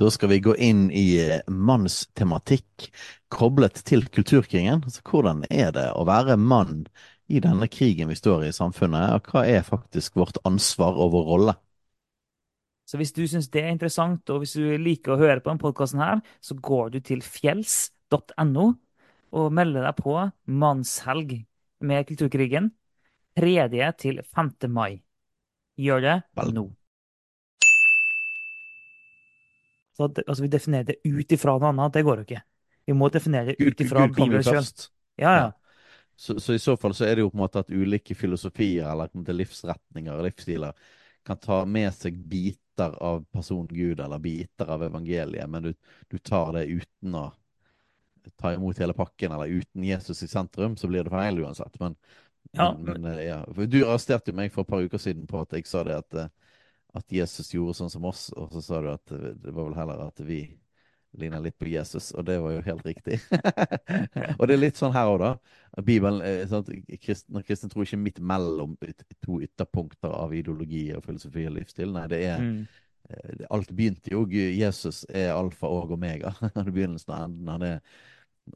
Da skal vi gå inn i eh, mannstematikk koblet til kulturkrigen. Altså, hvordan er det å være mann i denne krigen vi står i i samfunnet, og hva er faktisk vårt ansvar og vår rolle? Så hvis du syns det er interessant, og hvis du liker å høre på denne podkasten så går du til fjells.no og melde deg på mannshelg med Kulturkrigen 3. til 5. mai. Gjør det nå. Så at, altså, vi definerer det ut ifra noe annet. Det går jo ikke. Vi må definere det ut ifra Bibelen sjøl. Ja, ja. Så, så, i så fall så er det jo på en måte at ulike filosofier eller livsretninger og livsstiler kan ta med seg biter av personen Gud eller biter av evangeliet, men du, du tar det uten å ta imot hele pakken, eller uten Jesus i sentrum, så blir det feil uansett. Men, ja. men, eh, ja. du arresterte jo meg for et par uker siden på at jeg sa det at, eh, at Jesus gjorde sånn som oss, og så sa du at det var vel heller at vi ligner litt på Jesus, og det var jo helt riktig. og det er litt sånn her òg, da. Bibelen, sånn kristen, kristen tror ikke midt mellom to ytterpunkter av ideologi og filosofi og livsstil. Nei, det er mm. Alt begynte jo Jesus er alfa og omega. Begynnelsen og enden. Han er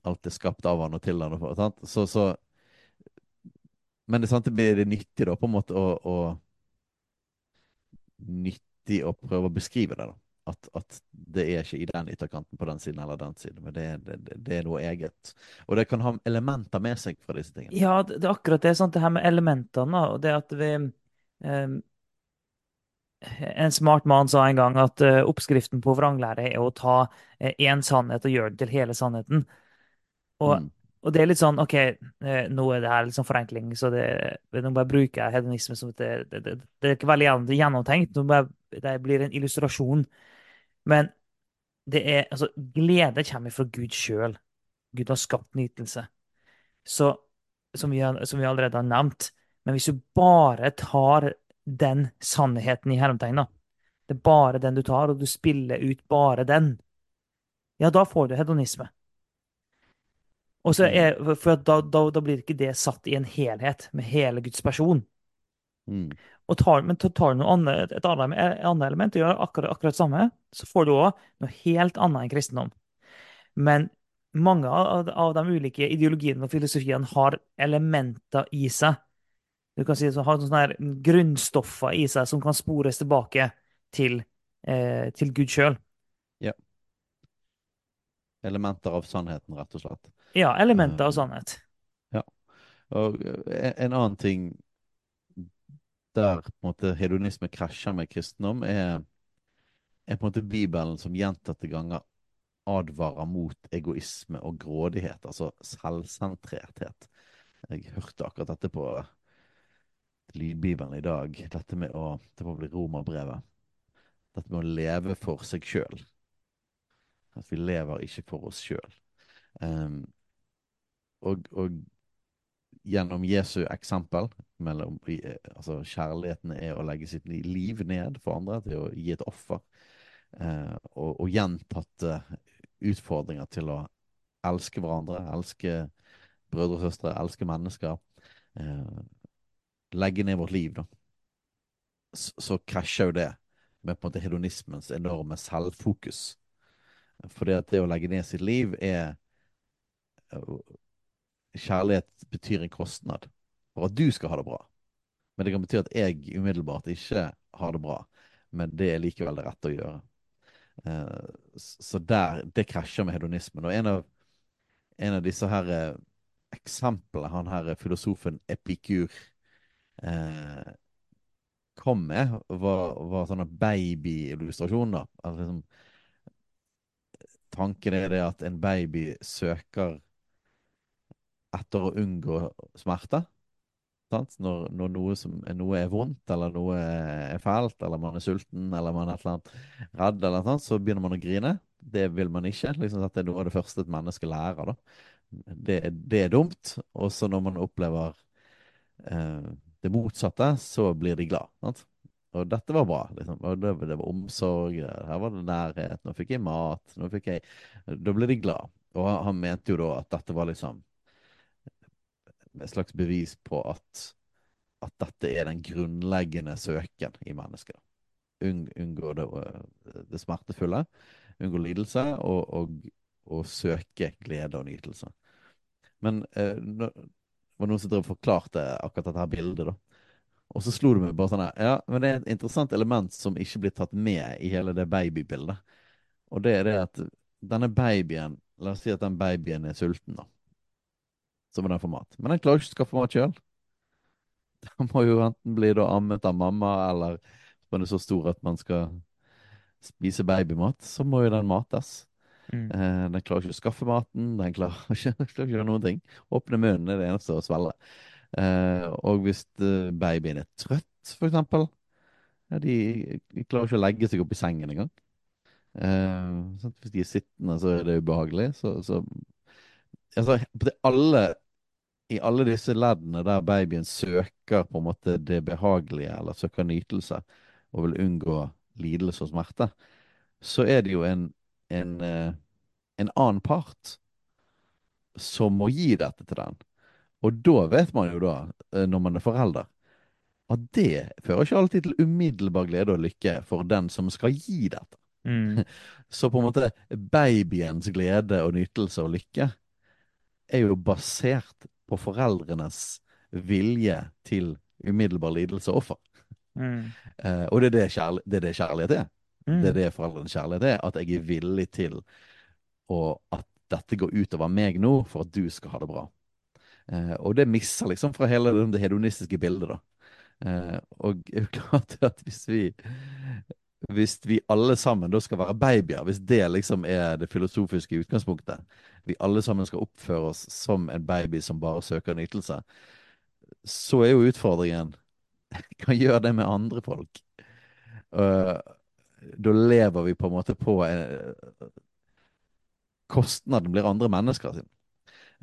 alt er skapt av han og til han. Og, sant? Så, så, men det, sant, det er nyttig da, på en måte å, å Nyttig å prøve å beskrive det. da. At, at, det er ikke i den ytterkanten på den siden eller den siden, men det, det, det, er noe eget. Og det kan ha elementer med seg fra disse tingene. Ja, det, er akkurat det. Sant? Det her med elementene. og det at vi eh, En smart mann sa en gang at eh, oppskriften på vranglære er å ta én eh, sannhet og gjøre det til hele sannheten. Og, mm. og, det er litt sånn OK, eh, nå er det her liksom forenkling, så det, nå bare bruker jeg hedonisme som det, det, det, det, er ikke veldig gjennomtenkt. Bare, det blir en illustrasjon. Men det er, altså, glede kommer fra Gud sjøl. Gud har skapt nytelse. Så, som vi, som vi allerede har nevnt. Men hvis du bare tar den sannheten i hermetegna, det er bare den du tar, og du spiller ut bare den, ja, da får du hedonisme. Og så er, for da, da, da, blir ikke det satt i en helhet med hele Guds person. Mm. Tar, men tar du annet, et annet, et annet element og gjør akkurat, akkurat samme, så får du òg noe helt annet enn kristendom. Men mange av, av de ulike ideologiene og filosofiene har elementer i seg. Du kan si så har sånne grunnstoffer i seg som kan spores tilbake til, eh, til Gud sjøl. Ja. Elementer av sannheten, rett og slett. Ja, elementer Eh, sannhet. ja. Og eh, en annen ting der på en måte hedonisme krasjer med kristendom, er, er på en måte Bibelen som gjentatte ganger advarer mot egoisme og grådighet, altså selvsentrerthet. Jeg hørte akkurat dette på lydbibelen i dag, dette med å Det må bli romerbrevet. Dette med å leve for seg sjøl. At vi lever ikke for oss sjøl. Um, og, og gjennom Jesu eksempel mellom, eh, altså Kjærligheten er å legge sitt liv ned for andre, til å gi et offer. Eh, og, og gjentatte utfordringer til å elske hverandre, elske brødre og søstre, elske mennesker. Eh, legge ned vårt liv, da. Så, så krasjer jo det med på en måte hedonismens enorme selvfokus. For det å legge ned sitt liv er Kjærlighet betyr en kostnad for at du skal ha det bra. Men det kan bety at jeg umiddelbart ikke har det bra. Men det er likevel det rette å gjøre. Eh, så der, det krasjer med hedonismen. Og en av, en av disse her eh, eksemplene han her eh, filosofen Epikur eh, kom med, var, var sånne babyillustrasjoner. Altså, liksom, tanken er det at en baby søker etter å unngå smerte. Når, når noe, som, noe er vondt, eller noe er fælt, eller man er sulten, eller man er et eller annet redd, eller noe sånt, så begynner man å grine. Det vil man ikke. Liksom, det er noe av det første et menneske lærer. Det, det er dumt. Og så når man opplever eh, det motsatte, så blir de glad. Sant? Og dette var bra. Liksom. Det, det var omsorg, her var det nærhet, nå fikk jeg mat. nå fikk jeg... Da ble de glad. Og han mente jo da at dette var liksom et slags bevis på at, at dette er den grunnleggende søken i mennesket. Unng, unngå det, øh, det smertefulle, unngå lidelse, og, og, og søke glede og nytelse. Men eh, det var noen som drev forklarte akkurat dette her bildet, da. Og så slo det meg bare sånn her Ja, men det er et interessant element som ikke blir tatt med i hele det babybildet. Og det er det at denne babyen La oss si at den babyen er sulten, da. Så må den få mat. Men den klarer ikke å skaffe mat sjøl. Den må jo enten bli da ammet av mamma, eller hvis man er så stor at man skal spise babymat, så må jo den mates. Mm. Eh, den klarer ikke å skaffe maten, den klarer ikke, den klarer ikke å gjøre noen ting. Åpne munnen er det eneste å svelge. Eh, og hvis eh, babyen er trøtt, for eksempel, ja, de, de klarer ikke å legge seg opp i sengen engang. Eh. Hvis de er sittende, så er det ubehagelig. Så, så altså, alle, I alle disse leddene der babyen søker på en måte det behagelige, eller søker nytelse, og vil unngå lidelse og smerte, så er det jo en, en, eh, en annen part som må gi dette til den. Og da vet man jo da, eh, når man er forelder, at det fører ikke alltid til umiddelbar glede og lykke for den som skal gi dette. Mm. Så på en måte babyens glede og nytelse og lykke er jo basert på foreldrenes vilje til umiddelbar lidelse og offer. Mm. Uh, og det er det, det er det kjærlighet er. Mm. Det er det foreldrenes kjærlighet er. At jeg er villig til å, at dette går utover meg nå for at du skal ha det bra. Uh, og det misser liksom fra hele det hedonistiske bildet, da. Uh, og det er jo klart at hvis vi hvis vi alle sammen da skal være babyer, hvis det liksom er det filosofiske utgangspunktet, vi alle sammen skal oppføre oss som en baby som bare søker nytelse, så er jo utfordringen Hva gjør det med andre folk? Uh, da lever vi på en måte på en, Kostnaden blir andre mennesker sin.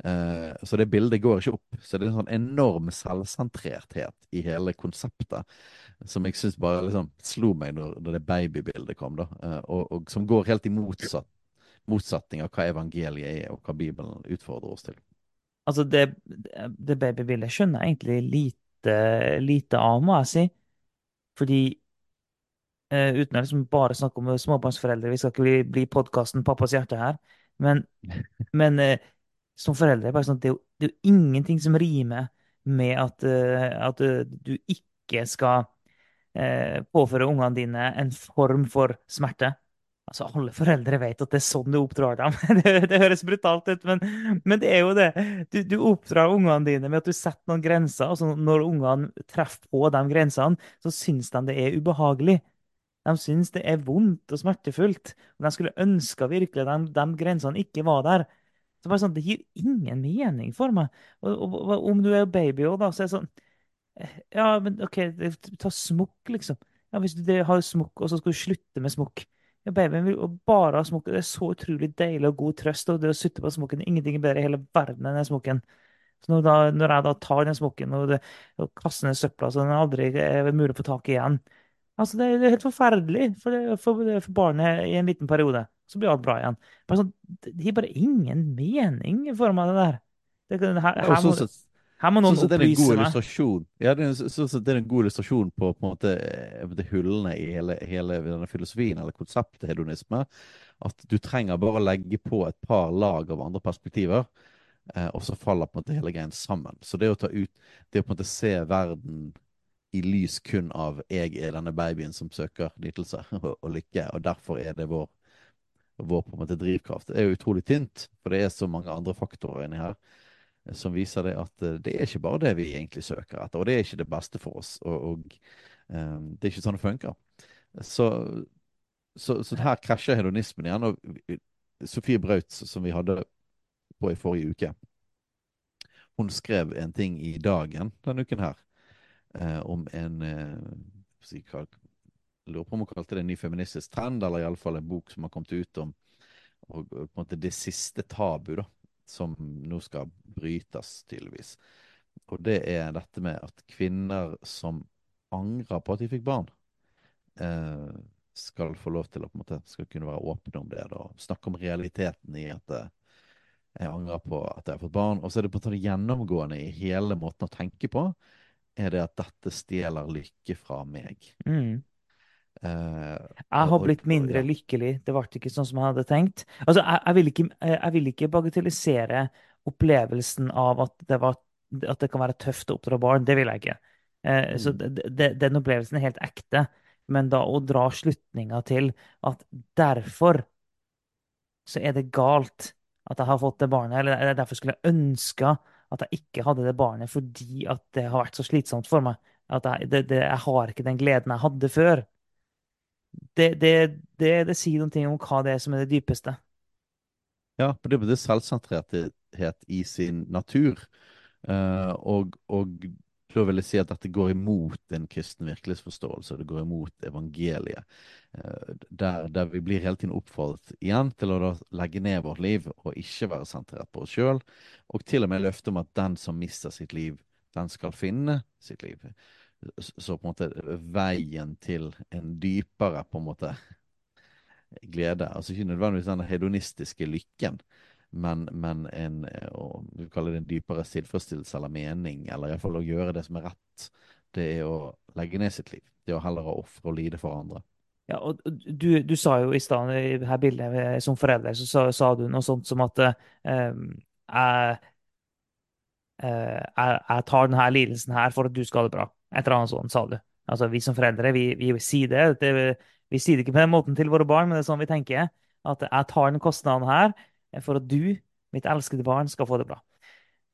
Uh, så det bildet går ikke opp. Så det er en sånn enorm selvsentrerthet i hele konseptet som jeg syns bare liksom slo meg når, når det babybildet kom, da. Uh, og, og som går helt i motsatt, motsetning av hva evangeliet er, og hva Bibelen utfordrer oss til. Altså, det, det babybildet skjønner jeg egentlig lite, lite av, må jeg si. Fordi uh, uten å liksom bare snakke om småbarnsforeldre, vi skal ikke bli, bli podkasten Pappas hjerte her, men, men eh, som foreldre bare sånn, det, er jo, det er jo ingenting som rimer med at, eh, at eh, du ikke skal eh, påføre ungene dine en form for smerte. Altså, Alle foreldre vet at det er sånn du oppdrar dem. Det, det høres brutalt ut, men, men, det er jo det. Du, du oppdrar ungene dine med at du setter noen grenser. og Når ungene treffer på de grensene, så syns de det er ubehagelig. De syns det er vondt og smertefullt. De skulle ønske virkelig at de, de grensene ikke var der. Så bare sånn, Det gir ingen mening for meg. Og, og, og Om du er baby òg, da, så er det sånn Ja, men OK, ta smokk, liksom. Ja, Hvis du har smokk, og så skal du slutte med smokk ja, Babyen vil bare ha smokk. Det er så utrolig deilig og god trøst. Og det å sutte på smokken Ingenting er bedre i hele verden enn den smokken. Så når, da, når jeg da tar den smokken og, det, og kaster den i søpla så den aldri er mulig å få tak i igjen Altså, det, er helt forferdelig for, for, for, barnet i en liten periode. Så blir alt bra igjen. Bare sånn, det gir bare ingen mening for meg, det der. Det, her, her, må, her må noen opplyse meg. Ja, det er, så, så det er en god illustrasjon på, på en måte, eh, hullene i hele, hele, denne filosofien eller konseptet hedonisme. At du trenger bare å legge på et par lag av andre perspektiver, eh, og så faller på en måte hele greien sammen. Så det å ta ut, det å på en måte se verden i lys kun av 'jeg er denne babyen som søker nytelse og, og lykke', og derfor er det vår, vår på en måte drivkraft. Det er jo utrolig tynt, for det er så mange andre faktorer inni her eh, som viser det at eh, det er ikke bare det vi egentlig søker etter, og det er ikke det beste for oss. Og, og um, det er ikke sånn det funker. Så, så, så her krasjer hedonismen igjen. Og Sofie Braut, som vi hadde på i forrige uke, hun skrev en ting i Dagen denne uken her om en eh, lurer på om hun kalte det en ny feministisk trend, eller iallfall en bok som har kommet ut om og, på en måte det siste tabu da, som nå skal brytes, tydeligvis. Og det er dette med at kvinner som angrer på at de fikk barn, eh, skal få lov til å på en måte, skal kunne være åpne om det. da, Snakke om realiteten i at eh, jeg angrer på at jeg har fått barn. Og så er det på en måte gjennomgående i hele måten å tenke på er det at dette stjeler lykke fra meg. Mm. Uh, jeg har blitt mindre lykkelig. Det ble ikke sånn som jeg hadde tenkt. Altså, jeg, jeg, vil ikke, jeg, vil ikke, bagatellisere opplevelsen av at det, var, at det, kan være tøft å oppdra barn. Det vil jeg ikke. Mm. Så det, den opplevelsen er helt ekte. Men da å dra slutninga til at derfor så er det galt at jeg har fått det barnet, eller derfor skulle jeg ønske at jeg ikke hadde det barnet fordi at det har vært så slitsomt for meg. At jeg, det, det, jeg har ikke den gleden jeg hadde før. Det, det, sier ting om hva det er som er det dypeste. Ja, for det er selvsentrerthet i sin natur. Uh, og, og da vil jeg si at dette går imot en kristen virkelighetsforståelse. Det går imot evangeliet. Eh, der, der, vi blir hele tiden oppfordret igjen til å legge ned vårt liv og ikke være sentrert på oss sjøl. Og til og med løftet om at den som mister sitt liv, den skal finne sitt liv. Så på en måte veien til en dypere på en måte glede Altså ikke nødvendigvis den hedonistiske lykken, men, men en, å, vi kaller det en dypere tilfredsstillelse eller mening, eller iallfall å gjøre det som er rett, det er å legge ned sitt liv. Det er å heller ofre og lide for andre. Ja, og du, du sa jo i stad i dette bildet som forelder, så sa, sa, du noe sånt som at um, jeg, jeg, jeg, tar denne lidelsen her for at du skal ha det bra. Et eller annet sånt, sa du. Altså, Vi som foreldre vi, vi sier det, det. Vi sier det ikke på den måten til våre barn, men det er sånn vi tenker. At jeg tar den kostnaden her for at du, mitt elskede barn, skal få det bra.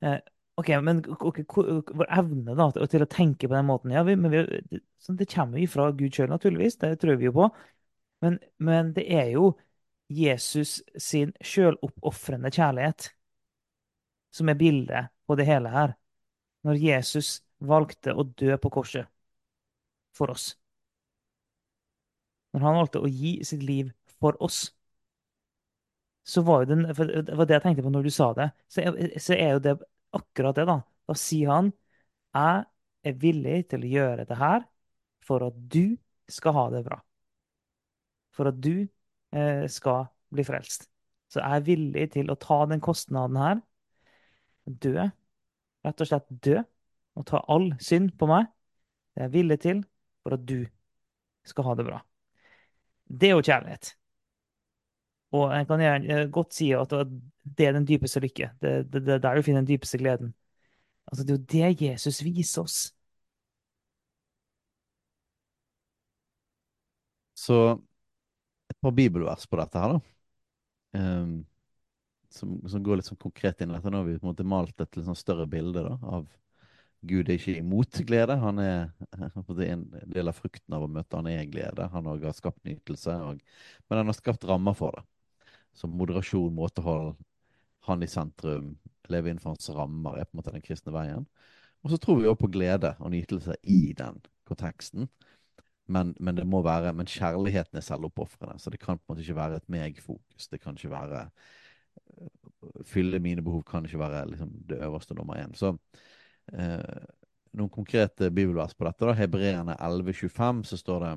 Eh, ok, men okay, Vår evne da, til å tenke på den måten ja, vi, vi, det, det, kommer jo fra Gud sjøl, naturligvis. Det tror vi jo på. Men, men det er jo Jesus sin sjøloppofrende kjærlighet som er bildet på det hele her. Når Jesus valgte å dø på korset for oss. Når han valgte å gi sitt liv for oss så var jo den, for Det var det jeg tenkte på når du sa det. Så er, så er jo det akkurat det, da. Da sier han jeg er villig til å gjøre det her for at du skal ha det bra. For at du eh, skal bli frelst. Så jeg er villig til å ta den kostnaden her. Dø. Rett og slett dø. Og ta all synd på meg. Det er jeg villig til for at du skal ha det bra. Det er jo kjærlighet. Og jeg kan eh, godt si at det er den dypeste lykke. Det, det, det er der du finner den dypeste gleden. Altså, det er jo det Jesus viser oss. Så et par bibelvers på dette her, da. Um, som, som, går litt sånn konkret inn i dette. Nå har vi på en måte malt et litt sånn større bilde da, av Gud er ikke imot glede. Han er en del av frukten av å møte han er glede. Han har skapt nytelse, men han har skapt rammer for det. Så moderasjon, måtehold, han i sentrum, leve innenfor hans rammer, er på en måte den kristne veien. Og så tror vi også på glede og nytelse i den konteksten. Men, men, det må være, men kjærligheten er selvoppofrende, så det kan på en måte ikke være et meg-fokus. Det kan ikke være Fylle mine behov kan ikke være liksom, det øverste nummer én. Så eh, noen konkrete bibelvers på dette. da, Hebreerne 11,25, så står det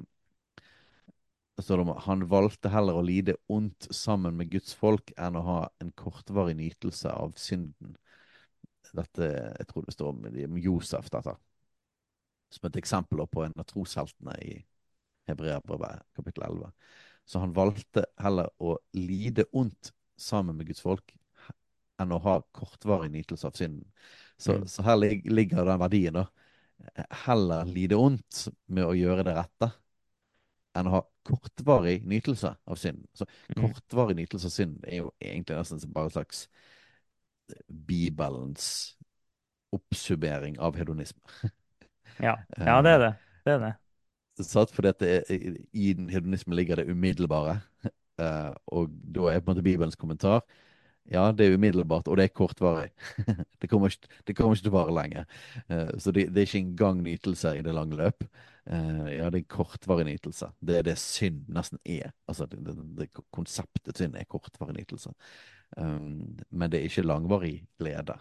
det står om han valgte heller å lide ondt sammen med Guds folk enn å ha en kortvarig nytelse av synden. Dette, Jeg tror det står om Josef, dette. Som et eksempel på en av trosheltene i Hebreabrevet kapittel 11. Så han valgte heller å lide ondt sammen med Guds folk enn å ha kortvarig nytelse av synden. Så, mm. så her ligger den verdien, da. Heller lide ondt med å gjøre det rette enn å ha kortvarig nytelse av synden. Så mm. kortvarig nytelse av synd er jo egentlig nesten bare en slags eh, Bibelens oppsummering av hedonisme. ja. ja, det er det. Det er det. Satt fordi at det I hedonisme ligger det umiddelbare. Uh, og da er på en måte Bibelens kommentar ja, det er umiddelbart, og det er kortvarig. det, kommer ikke, det, kommer ikke, til å vare lenge. Uh, så det, det, er ikke engang nytelse i det lange løp. Uh, ja, det er kortvarig nytelse. Det er det synd nesten er. Altså, det, det Konseptet synd er kortvarig nytelse. Um, men det er ikke langvarig glede.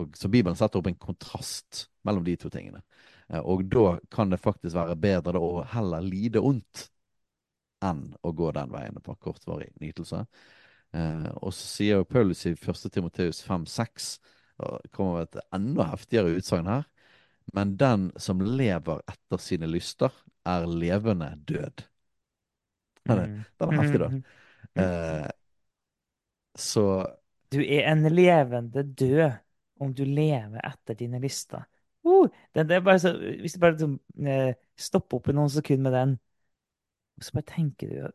Og, så Bibelen setter opp en kontrast mellom de to tingene. Uh, og da kan det faktisk være bedre å heller lide ondt enn å gå den veien på kortvarig nytelse. Eh, og så sier jo Paulus i 1. Timoteus 5-6, og kommer med et enda heftigere utsagn her, men den som lever etter sine lyster, er levende død. Den er, mm. den er heftig, da. Mm. Eh, så Du er en levende død om du lever etter dine lyster. Uh, det, det, så, hvis du bare liksom, eh, stopper opp i noen sekunder med den, så bare tenker du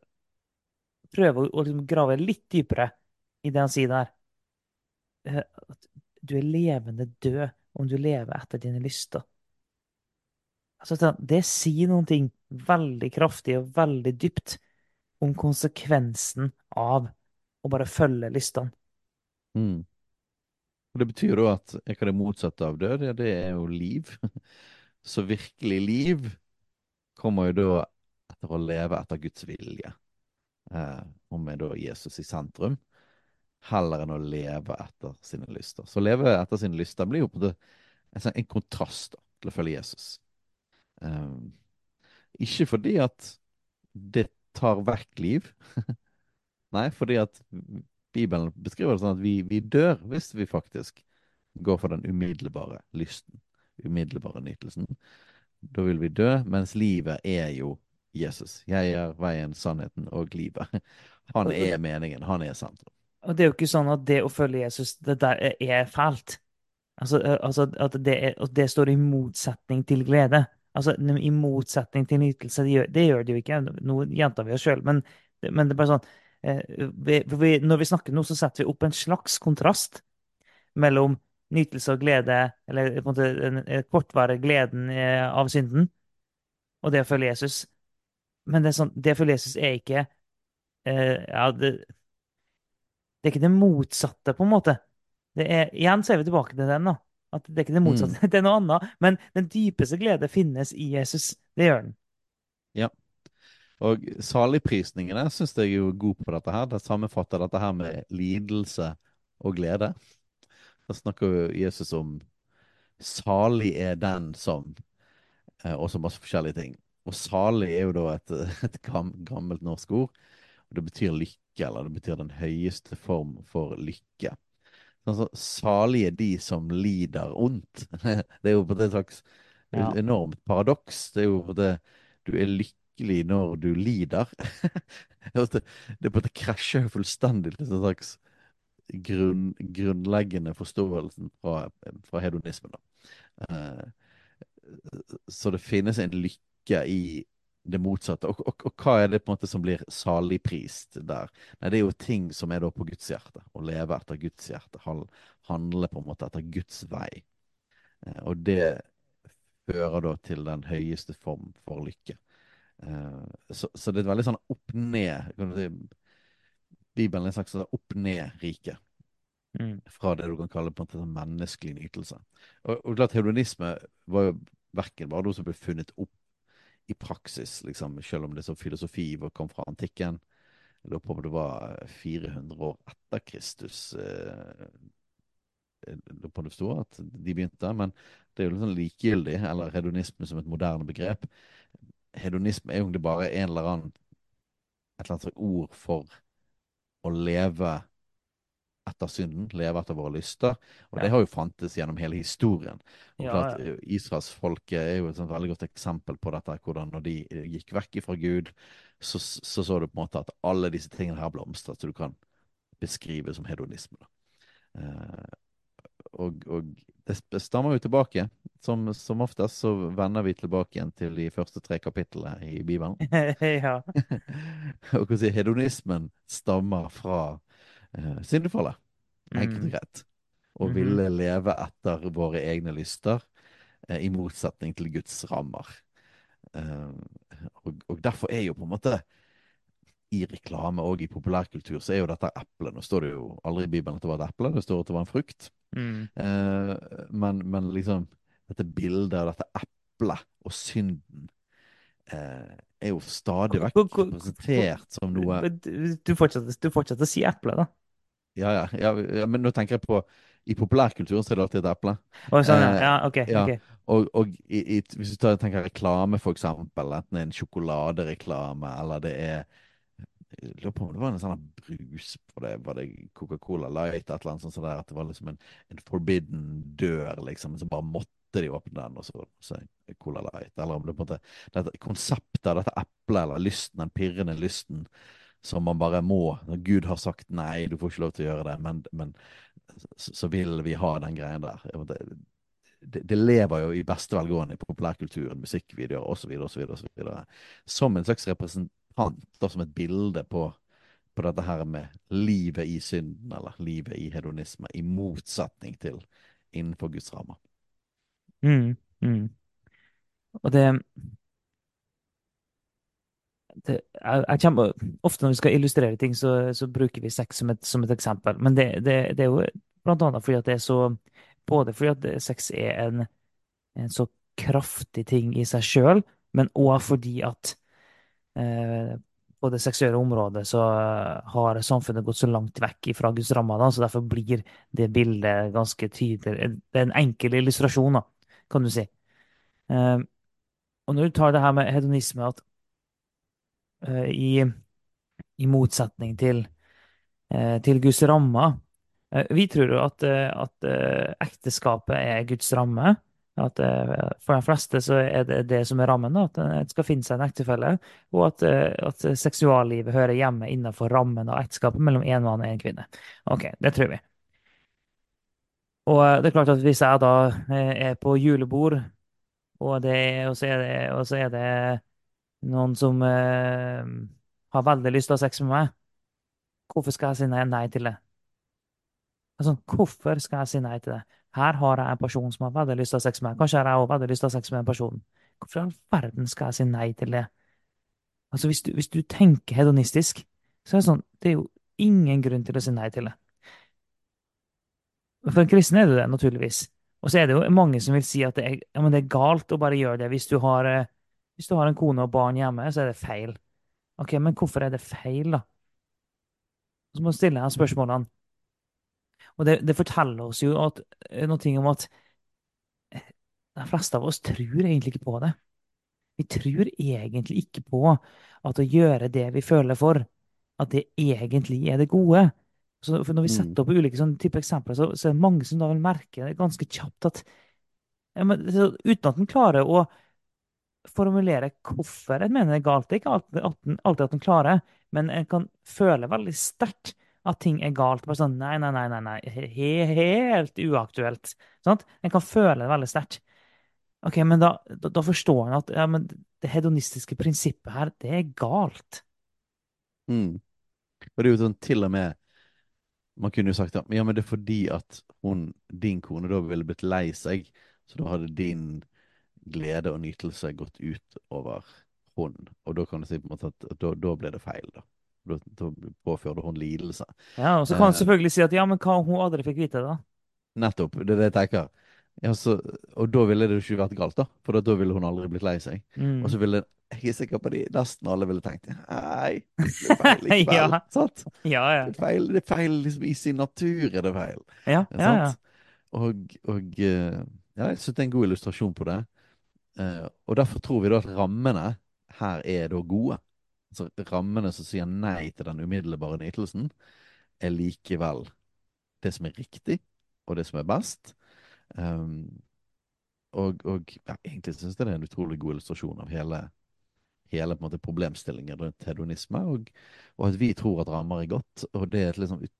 prøve å, å liksom grave litt dypere i det han sier der. Eh, at du er levende død om du lever etter dine lyster. Altså, det sier noen ting veldig kraftig og veldig dypt om konsekvensen av å bare følge lystene. Mm. Det betyr da at hva det motsatte av død? Ja, det er jo liv. Så virkelig liv kommer jo da etter å leve etter Guds vilje eh, og med da Jesus i sentrum, heller enn å leve etter sine lyster. Så å leve etter sine lyster blir jo på en, sånn, en kontrast da, til å følge Jesus. Um, ikke fordi at det tar vekk liv. Nei, fordi at Bibelen beskriver det sånn at vi, vi, dør hvis vi faktisk går for den umiddelbare lysten, umiddelbare nytelsen. Da vil vi dø, mens livet er jo Jesus. Jeg er veien, sannheten og livet. Han er meningen. Han er sentrum. Og det er jo ikke sånn at det å følge Jesus, det der er fælt. Altså, altså at det, er, det, står i motsetning til glede. Altså i motsetning til nytelse. Det gjør det, gjør det jo ikke. Nå gjentar vi oss sjøl, men, men, det er bare sånn vi, vi, Når vi snakker nå, så setter vi opp en slags kontrast mellom nytelse og glede, eller på en måte den kortvarige gleden av synden, og det å følge Jesus. Men det, er sånn, det for Jesus er ikke eh, ja, det, det, er ikke det motsatte, på en måte. Det er, igjen så er vi tilbake til den. da. At Det er ikke det motsatte, mm. det er noe annet. Men den dypeste glede finnes i Jesus. Det gjør den. Ja. Og saligprisningene syns jeg er god på dette her. Det sammenfatter dette her med lidelse og glede. Da snakker Jesus om salig er den som eh, Og så masse forskjellige ting. Og salig er jo da et, et gammelt norsk ord. Og det betyr lykke, eller det betyr den høyeste form for lykke. Altså, salige de som lider ondt. Det er jo på det slags Ja. enormt paradoks. Det er jo på det du er lykkelig når du lider. Det, det på det krasjer jo fullstendig til en slags grunn, grunnleggende forståelsen fra, fra hedonismen. Da. Eh, så det finnes en lykke i det motsatte. Og, og, og, hva er det på en måte som blir saligprist der? Nei, Det er jo ting som er da på Guds hjerte. Å leve etter Guds hjerte. Handle på en måte etter Guds vei. Eh, og det fører da til den høyeste form for lykke. Eh, så, så det er et veldig sånn opp-ned si, Bibelen er en slags sånn opp-ned-rike. Mm. Fra det du kan kalle på en måte sånn menneskelig nytelse. Og, og klart Hedonisme var jo verken bare noe som ble funnet opp i praksis, liksom, selv om det som filosofi kom fra antikken. Jeg lurer på om det var 400 år etter Kristus. Eh, lurer på det sto at de begynte, men det er jo litt sånn likegyldig, eller hedonisme som et moderne begrep. Hedonisme er jo bare en eller annen et eller annet ord for å leve etter synden, leve etter våre lyster. Og ja. det har jo fantes gjennom hele historien. Og ja, klart, ja. Israelsfolket er jo et sånt veldig godt eksempel på dette, hvordan når de gikk vekk fra Gud, så, så, så du på en måte at alle disse tingene her blomstret, så du kan beskrive som hedonisme. Eh, og, og, det stammer jo tilbake. Som, som, oftest så vender vi tilbake igjen til de første tre kapitlene i Bibelen. ja. og hvordan hedonismen stammer fra uh, syndefallet. Enkelt og mm. greit. Og -hmm. ville leve etter våre egne lyster, uh, i motsetning til Guds rammer. Uh, og, og, derfor er jo på en måte i reklame og i populærkultur så er jo dette eplet. Nå står det jo aldri i Bibelen at det var et eple, det står at det var en frukt. Mm. men, men, liksom dette bildet av dette eplet og synden er jo stadig vekk representert som noe Du fortsetter, du fortsetter å si eple, da. Ja, ja, ja, ja, men nå tenker jeg på I populærkulturen så er det alltid et eple. Oh, sånn, ja. ja, ok. Ja, okay. Og, og i, i, hvis du tar, tenker reklame, for eksempel, enten det er en sjokoladereklame eller det er jeg lurer på om det var en sånn brus på det, var det Coca-Cola Light, et eller annet sånt der, at det var liksom en, en forbidden dør, liksom, så bare måtte de åpne den, og så, så Cola Light. Eller om det på en måte dette konseptet dette eplet, eller lysten, den pirrende lysten, som man bare må Når Gud har sagt nei, du får ikke lov til å gjøre det, men, men så, vil vi ha den greien der. Det, det, lever jo i beste velgående i populærkulturen, musikkvideoer osv. osv. Som en slags representant, da, som et bilde på, på dette her med livet i synden, eller livet i hedonisme, i motsetning til innenfor Guds rammer. Mm, mm. Og det det, jeg, jeg kommer, ofte når vi skal illustrere ting, så, så bruker vi sex som et, som et eksempel. Men det, det, det, er jo blant annet fordi at det er så Både fordi at sex er en, en så kraftig ting i seg sjøl, men òg fordi at eh, på det seksuelle området så har samfunnet gått så langt vekk fra Guds rammer, så derfor blir det bildet ganske tydelig. Det er en enkel illustrasjon, da, kan du si. Eh, og når du tar det her med hedonisme, at i, i motsetning til, eh, til Guds rammer. Eh, vi tror jo at, at, ekteskapet er Guds ramme. At For de fleste så er det det som er rammen, at det skal finne seg en ektefelle. Og at, at seksuallivet hører hjemme innenfor rammen av ekteskapet mellom en mann og en kvinne. Ok, det tror vi. Og det er klart at hvis jeg da er på julebord, og, det, og, så, er det, og så er det noen som eh, har veldig lyst til å ha sex med meg, hvorfor skal jeg si nei, nei til det? Altså, hvorfor skal jeg si nei til det? Her har jeg en person som har veldig lyst til å ha sex med meg. Kanskje har jeg også veldig lyst til å ha sex med en person. Hvorfor i all verden skal jeg si nei til det? Altså, hvis du, hvis du tenker hedonistisk, så er det sånn Det er jo ingen grunn til å si nei til det. For en kristen er det det, naturligvis. Og så er det jo mange som vil si at det er, ja, det er galt å bare gjøre det hvis du har eh, hvis du har en kone og barn hjemme, så er det feil. Ok, Men hvorfor er det feil, da? Så må du stille deg spørsmålene. Og det, det, forteller oss jo at, eh, noe om at eh, de fleste av oss tror egentlig ikke på det. Vi tror egentlig ikke på at å gjøre det vi føler for, at det egentlig er det gode. Så når vi setter mm. opp ulike sånne type eksempler, så, så, er det mange som da vil merke ganske kjapt at ja, men, så, uten at en klarer å formulere hvorfor en mener det er galt. Det er ikke alltid, alltid, at en klarer, men en kan føle veldig sterkt at ting er galt. Bare sånn nei, nei, nei, nei, nei. He helt uaktuelt. Sant? En kan føle det veldig sterkt. Ok, men da, da, da forstår en at ja, det hedonistiske prinsippet her, det er galt. Mm. Og det er jo sånn til og med Man kunne jo sagt at ja, men det er fordi at hun, din kone da ville blitt lei seg, så da hadde din glede og nytelse gått ut over hun. Og da kan du si på en måte at, da, da ble det feil, da. Da, da påførte hun lidelse. Ja, Og så kan en Eh, selvfølgelig si at ja, men hva om hun aldri fikk vite det, da? nettopp. Det er det jeg tenker. Ja, så, og da ville det jo ikke vært galt, da. For da ville hun aldri blitt lei seg. Og Mm. så ville jeg er sikker på de nesten alle ville tenkt Nei, det er feil likevel. Ja. Sant? Ja, ja. Det er feil, det er feil liksom, i sin natur, er det feil. Ja, Ja, ja, ja. Og, og eh, ja, jeg syns det er en god illustrasjon på det. Eh, og derfor tror vi da at rammene her er da gode. Altså rammene som sier nei til den umiddelbare nytelsen, er likevel det som er riktig, og det som er best. Um, og og ja, egentlig syns jeg det er en utrolig god illustrasjon av hele, hele måte, problemstillingen rundt hedonisme, og, og at vi tror at rammer er godt. Og det er et liksom ut,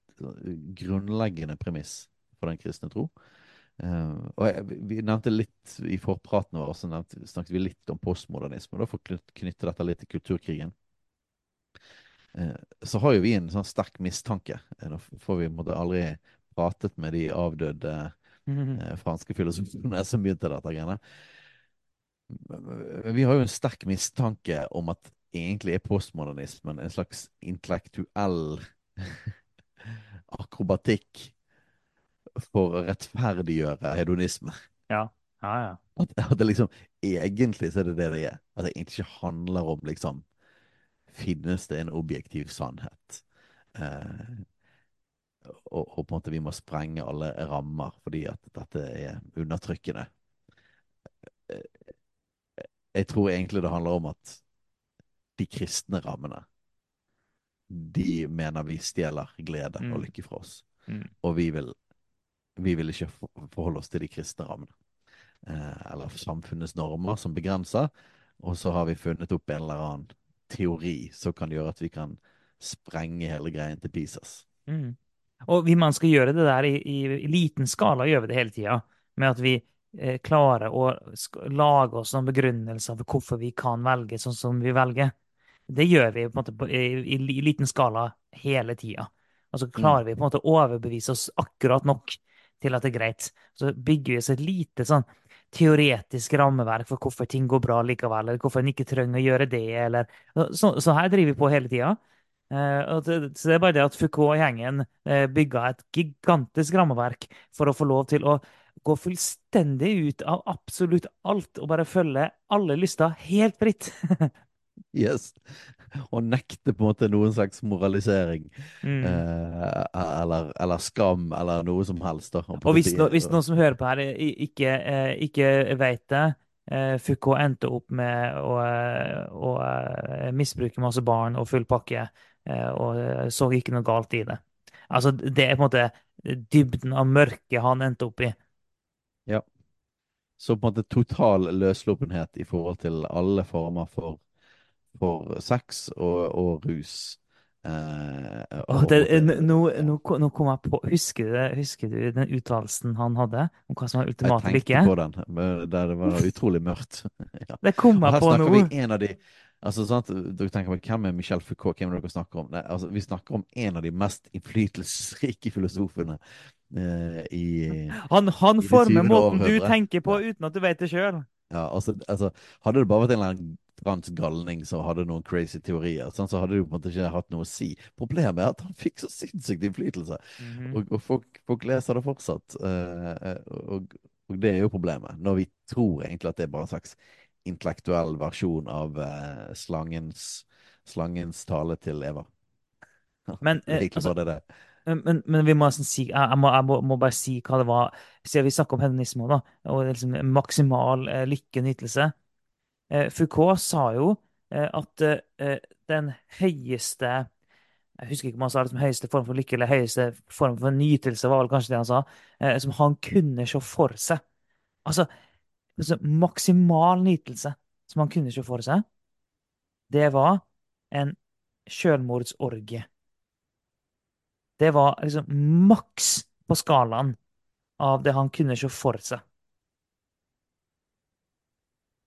grunnleggende premiss for den kristne tro. Eh, og jeg, vi- nevnte litt i forpraten vår, så nevnte, snakket vi litt om postmodernisme. og Da for å knytte, dette litt til kulturkrigen. Uh, så har jo vi en sånn sterk mistanke. Eh, Nå får vi måtte aldri pratet med de avdøde eh, franske filosofene som begynte dette greiene. Vi har jo en sterk mistanke om at egentlig er postmodernismen en slags intellektuell akrobatikk for å rettferdiggjøre hedonisme. Ja, ja, ja. At, at det liksom egentlig så er det det det er. At det egentlig ikke handler om liksom Finnes det en objektiv sannhet? Eh, og, og på en måte vi må sprenge alle rammer fordi at dette er undertrykkende. Eh, Jeg tror egentlig det handler om at de kristne rammene, de mener vi stjeler glede og Mm. lykke fra oss. Mm. Og vi vil, vi vil ikke forholde oss til de kristne rammene. Eh, eller samfunnets normer som begrenser. Og så har vi funnet opp en eller annen teori som kan gjøre at vi kan sprenge hele greien til pieces. Mm. Og vi man skal gjøre det der i, i, i liten skala, gjør vi det hele tida. Med at vi eh, klarer å lage oss noen begrunnelser for hvorfor vi kan velge sånn som vi velger. Det gjør vi på en måte på, i, i, liten skala hele tida. Og så klarer vi på en måte å overbevise oss akkurat nok til at det er greit. Så bygger vi oss et lite sånn teoretisk rammeverk for hvorfor ting går bra likevel, eller hvorfor en ikke trenger å gjøre det, eller Så, så her driver vi på hele tida. Eh, så det er bare det at Foucault og gjengen eh, bygga et gigantisk rammeverk for å få lov til å gå fullstendig ut av absolutt alt og bare følge alle lyster helt fritt. Yes. Og nekte på en måte noen slags moralisering. Mm. Eh, eller, eller skam, eller noe som helst. da. Og hvis, no, hvis noen som hører på her, ikke, eh, ikke vet det eh, Foucault endte opp med å, eh, å misbruke masse barn og full pakke, og så ikke noe galt i det. Altså, det er på en måte dybden av mørket han endte opp i. Ja. Så på en måte total løssluppenhet i forhold til alle former for, for sex og, og rus. Eh, og, det, nå, nå, nå kom jeg på Husker du, husker du den uttalelsen han hadde om hva som var ultimat lykke? Jeg tenkte på den, der det var utrolig mørkt. ja. Det kom på jeg her snakker nå. vi en av de altså sant, Dere tenker Hvem er Michel Foucault? Hvem er dere snakker om? Nei, altså, vi snakker om en av de mest innflytelsesrike filosofene eh, i Han, han i former måten du tenker på uten at du vet det sjøl. Ja, altså, altså, hadde det bare vært en eller annen fransk galning som hadde noen crazy teorier, sånn, så hadde det jo på en måte ikke hatt noe å si. Problemet er at han fikk så sinnssykt innflytelse, og, og folk, folk leser det fortsatt. Uh, og, og det er jo problemet, når vi tror egentlig at det er bare en slags intellektuell versjon av uh, slangens, slangens tale til Eva. Men, eh, altså, det det. Men, men, men vi må nesten si, jeg, må, jeg må, må bare si hva det var. Siden vi snakker om hedonisme da, og liksom maksimal eh, lykke og nytelse. Eh, Foucault sa jo eh, at eh, den høyeste Jeg husker ikke om han sa det som høyeste form for lykke eller høyeste form for nytelse, var vel kanskje det han sa, eh, som han kunne se for seg. Altså, altså, maksimal nytelse som han kunne se for seg, det var en selvmordsorgie. Det var liksom maks på skalaen av det han kunne se for seg.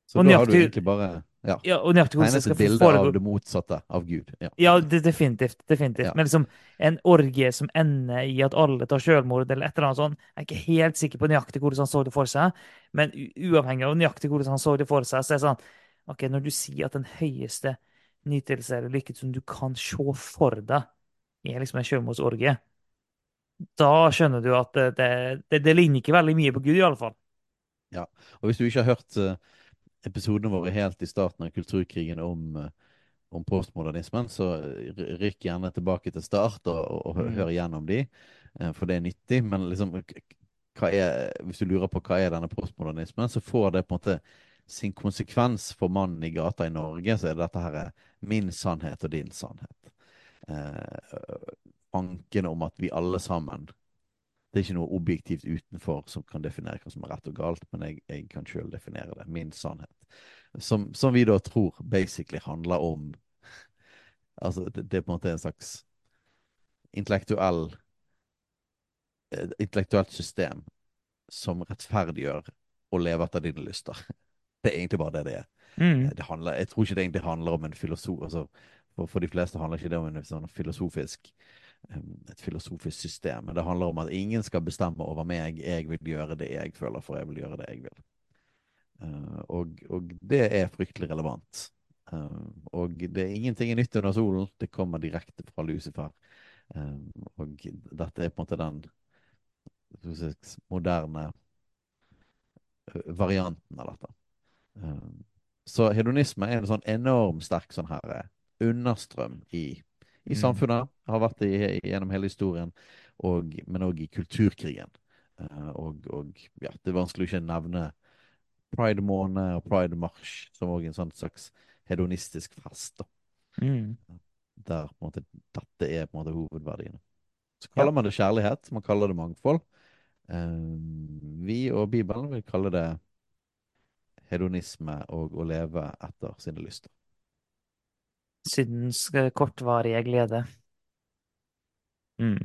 Så Og da har du egentlig bare ja, Ja, og nøyaktig hvordan det skal bilde av det motsatte av Gud. Ja. Ja, det, definitivt. definitivt. Ja. Men liksom en orgie som ender i at alle tar selvmord, eller et eller annet sånt. Jeg er ikke helt sikker på nøyaktig hvordan han så det for seg, men uavhengig av nøyaktig hvordan han så det for seg, så er det sånn OK, når du sier at den høyeste nytelse eller lykke som du kan se for deg, er liksom en selvmordsorgie, da skjønner du at det, det, det, ligner ikke veldig mye på Gud, i alle fall. Ja, Og hvis du ikke har hørt eh, episodene våre helt i starten av kulturkrigen om, eh, om postmodernismen, så rykk gjerne tilbake til start og, og, og Mm. hør igjennom de, eh, for det er nyttig. Men liksom, er, hvis du lurer på hva er denne postmodernismen, så får det på en måte sin konsekvens for mannen i gata i Norge, så er dette her min sannhet og din sannhet. Eh, tanken om at vi alle sammen det er ikke noe objektivt utenfor som kan definere hva som er rett og galt, men jeg, jeg kan sjøl definere det. Min sannhet. Som, som vi da tror basically handler om Altså, det, det er på en måte en slags intellektuell eh, Intellektuelt system som rettferdiggjør å leve etter dine lyster. Det er egentlig bare det det er. Mm. Det handler, jeg tror ikke det egentlig handler om en filosof altså, for, for de fleste handler ikke det om en sånn filosofisk et filosofisk system. Men det handler om at ingen skal bestemme over meg. Jeg vil gjøre det jeg føler for, jeg vil gjøre det jeg vil. Uh, og, og det er fryktelig relevant. Uh, og det er ingenting er nytt under solen. Det kommer direkte fra Lucifer. Um, og dette er på en måte den moderne varianten av dette. Så hedonisme er en sånn enormt sterk sånn her eh, understrøm i, i Mm. samfunnet. Har vært det gjennom hele historien, og, men òg i kulturkrigen. Eh, og, og ja, det er vanskelig å ikke nevne Pride-måned og Pride-marsj som òg en sånn slags hedonistisk fest. da, Mm. Der på en måte, dette er på en måte hovedverdiene. Så kaller man det kjærlighet, man kaller det mangfold. Eh, vi og Bibelen vil kalle det hedonisme og å leve etter sine lyster. Syndens eh, kortvarige glede. Mm.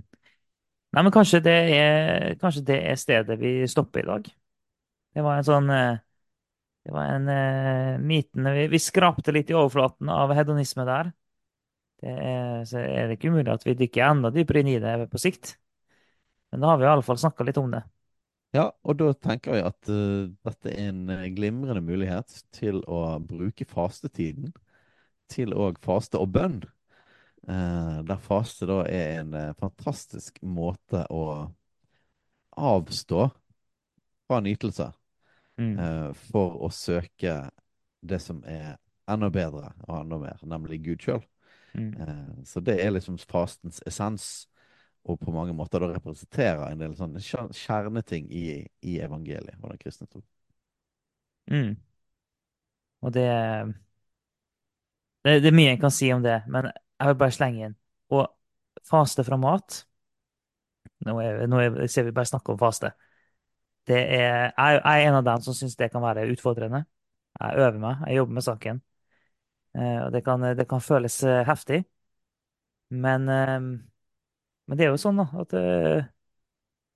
Nei, men kanskje det er, kanskje det er stedet vi stopper i dag. Det var en sånn eh, Det var en uh, myten vi, vi skrapte litt i overflaten av hedonisme der. Det er, så er det ikke umulig at vi dykker enda dypere inn i det på sikt. Men da har vi i alle fall snakka litt om det. Ja, og da tenker jeg at uh, dette er en eh, glimrende mulighet til å bruke fastetiden til å faste og bønn. Eh, der faste da er en eh, fantastisk måte å avstå fra nytelse Mm. eh, for å søke det som er enda bedre og enda mer, nemlig Gud sjøl. Mm. Eh, så det er liksom fastens essens, og på mange måter da representerer en del sånne kjerneting i, i evangeliet og den kristne tro. Mm. Og det, det Det er mye en kan si om det, men jeg vil bare slenge inn. Å faste fra mat Nå, er, nå er, ser vi bare snakke om faste. Er, jeg, jeg er en av dem som syns det kan være utfordrende. Jeg øver meg, jeg jobber med saken. Eh, og det kan, det kan føles eh, heftig. Men, eh, men det er jo sånn da, at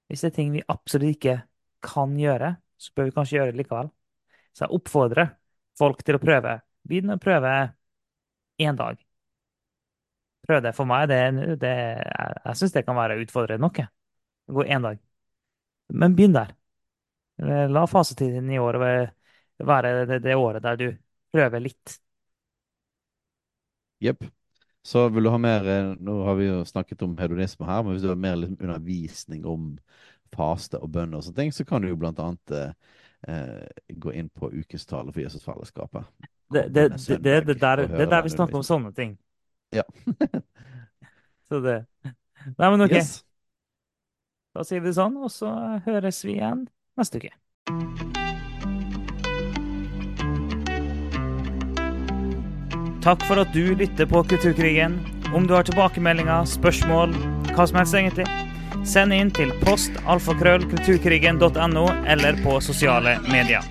hvis det er ting vi absolutt ikke kan gjøre, så bør vi kanskje gjøre det likevel. Så jeg oppfordrer folk til å prøve. Begynn å prøve én dag. Prøv det. For meg, det, det, jeg, jeg syns det kan være utfordrende nok. Gå én dag. Men begynn der. La fasetiden i år være det, det året der du prøver litt. Jepp. Så vil du ha mer eh, Nå har vi jo snakket om hedonisme her, men hvis du har mer liksom undervisning om faste og bønner og sånne ting, så kan du jo blant annet eh, eh, gå inn på ukestallet for Jesusfellesskapet. Det, det, det, det, der, det er der vi snakker om sånne ting. Ja. Så det Nei, men OK. Yes. Da sier vi det sånn, og så høres vi igjen neste uke. Takk for at du lytter på Kulturkrigen. Om du har tilbakemeldinger, spørsmål, hva som helst egentlig, send inn til post alfakrøll kulturkrigen.no eller på sosiale medier.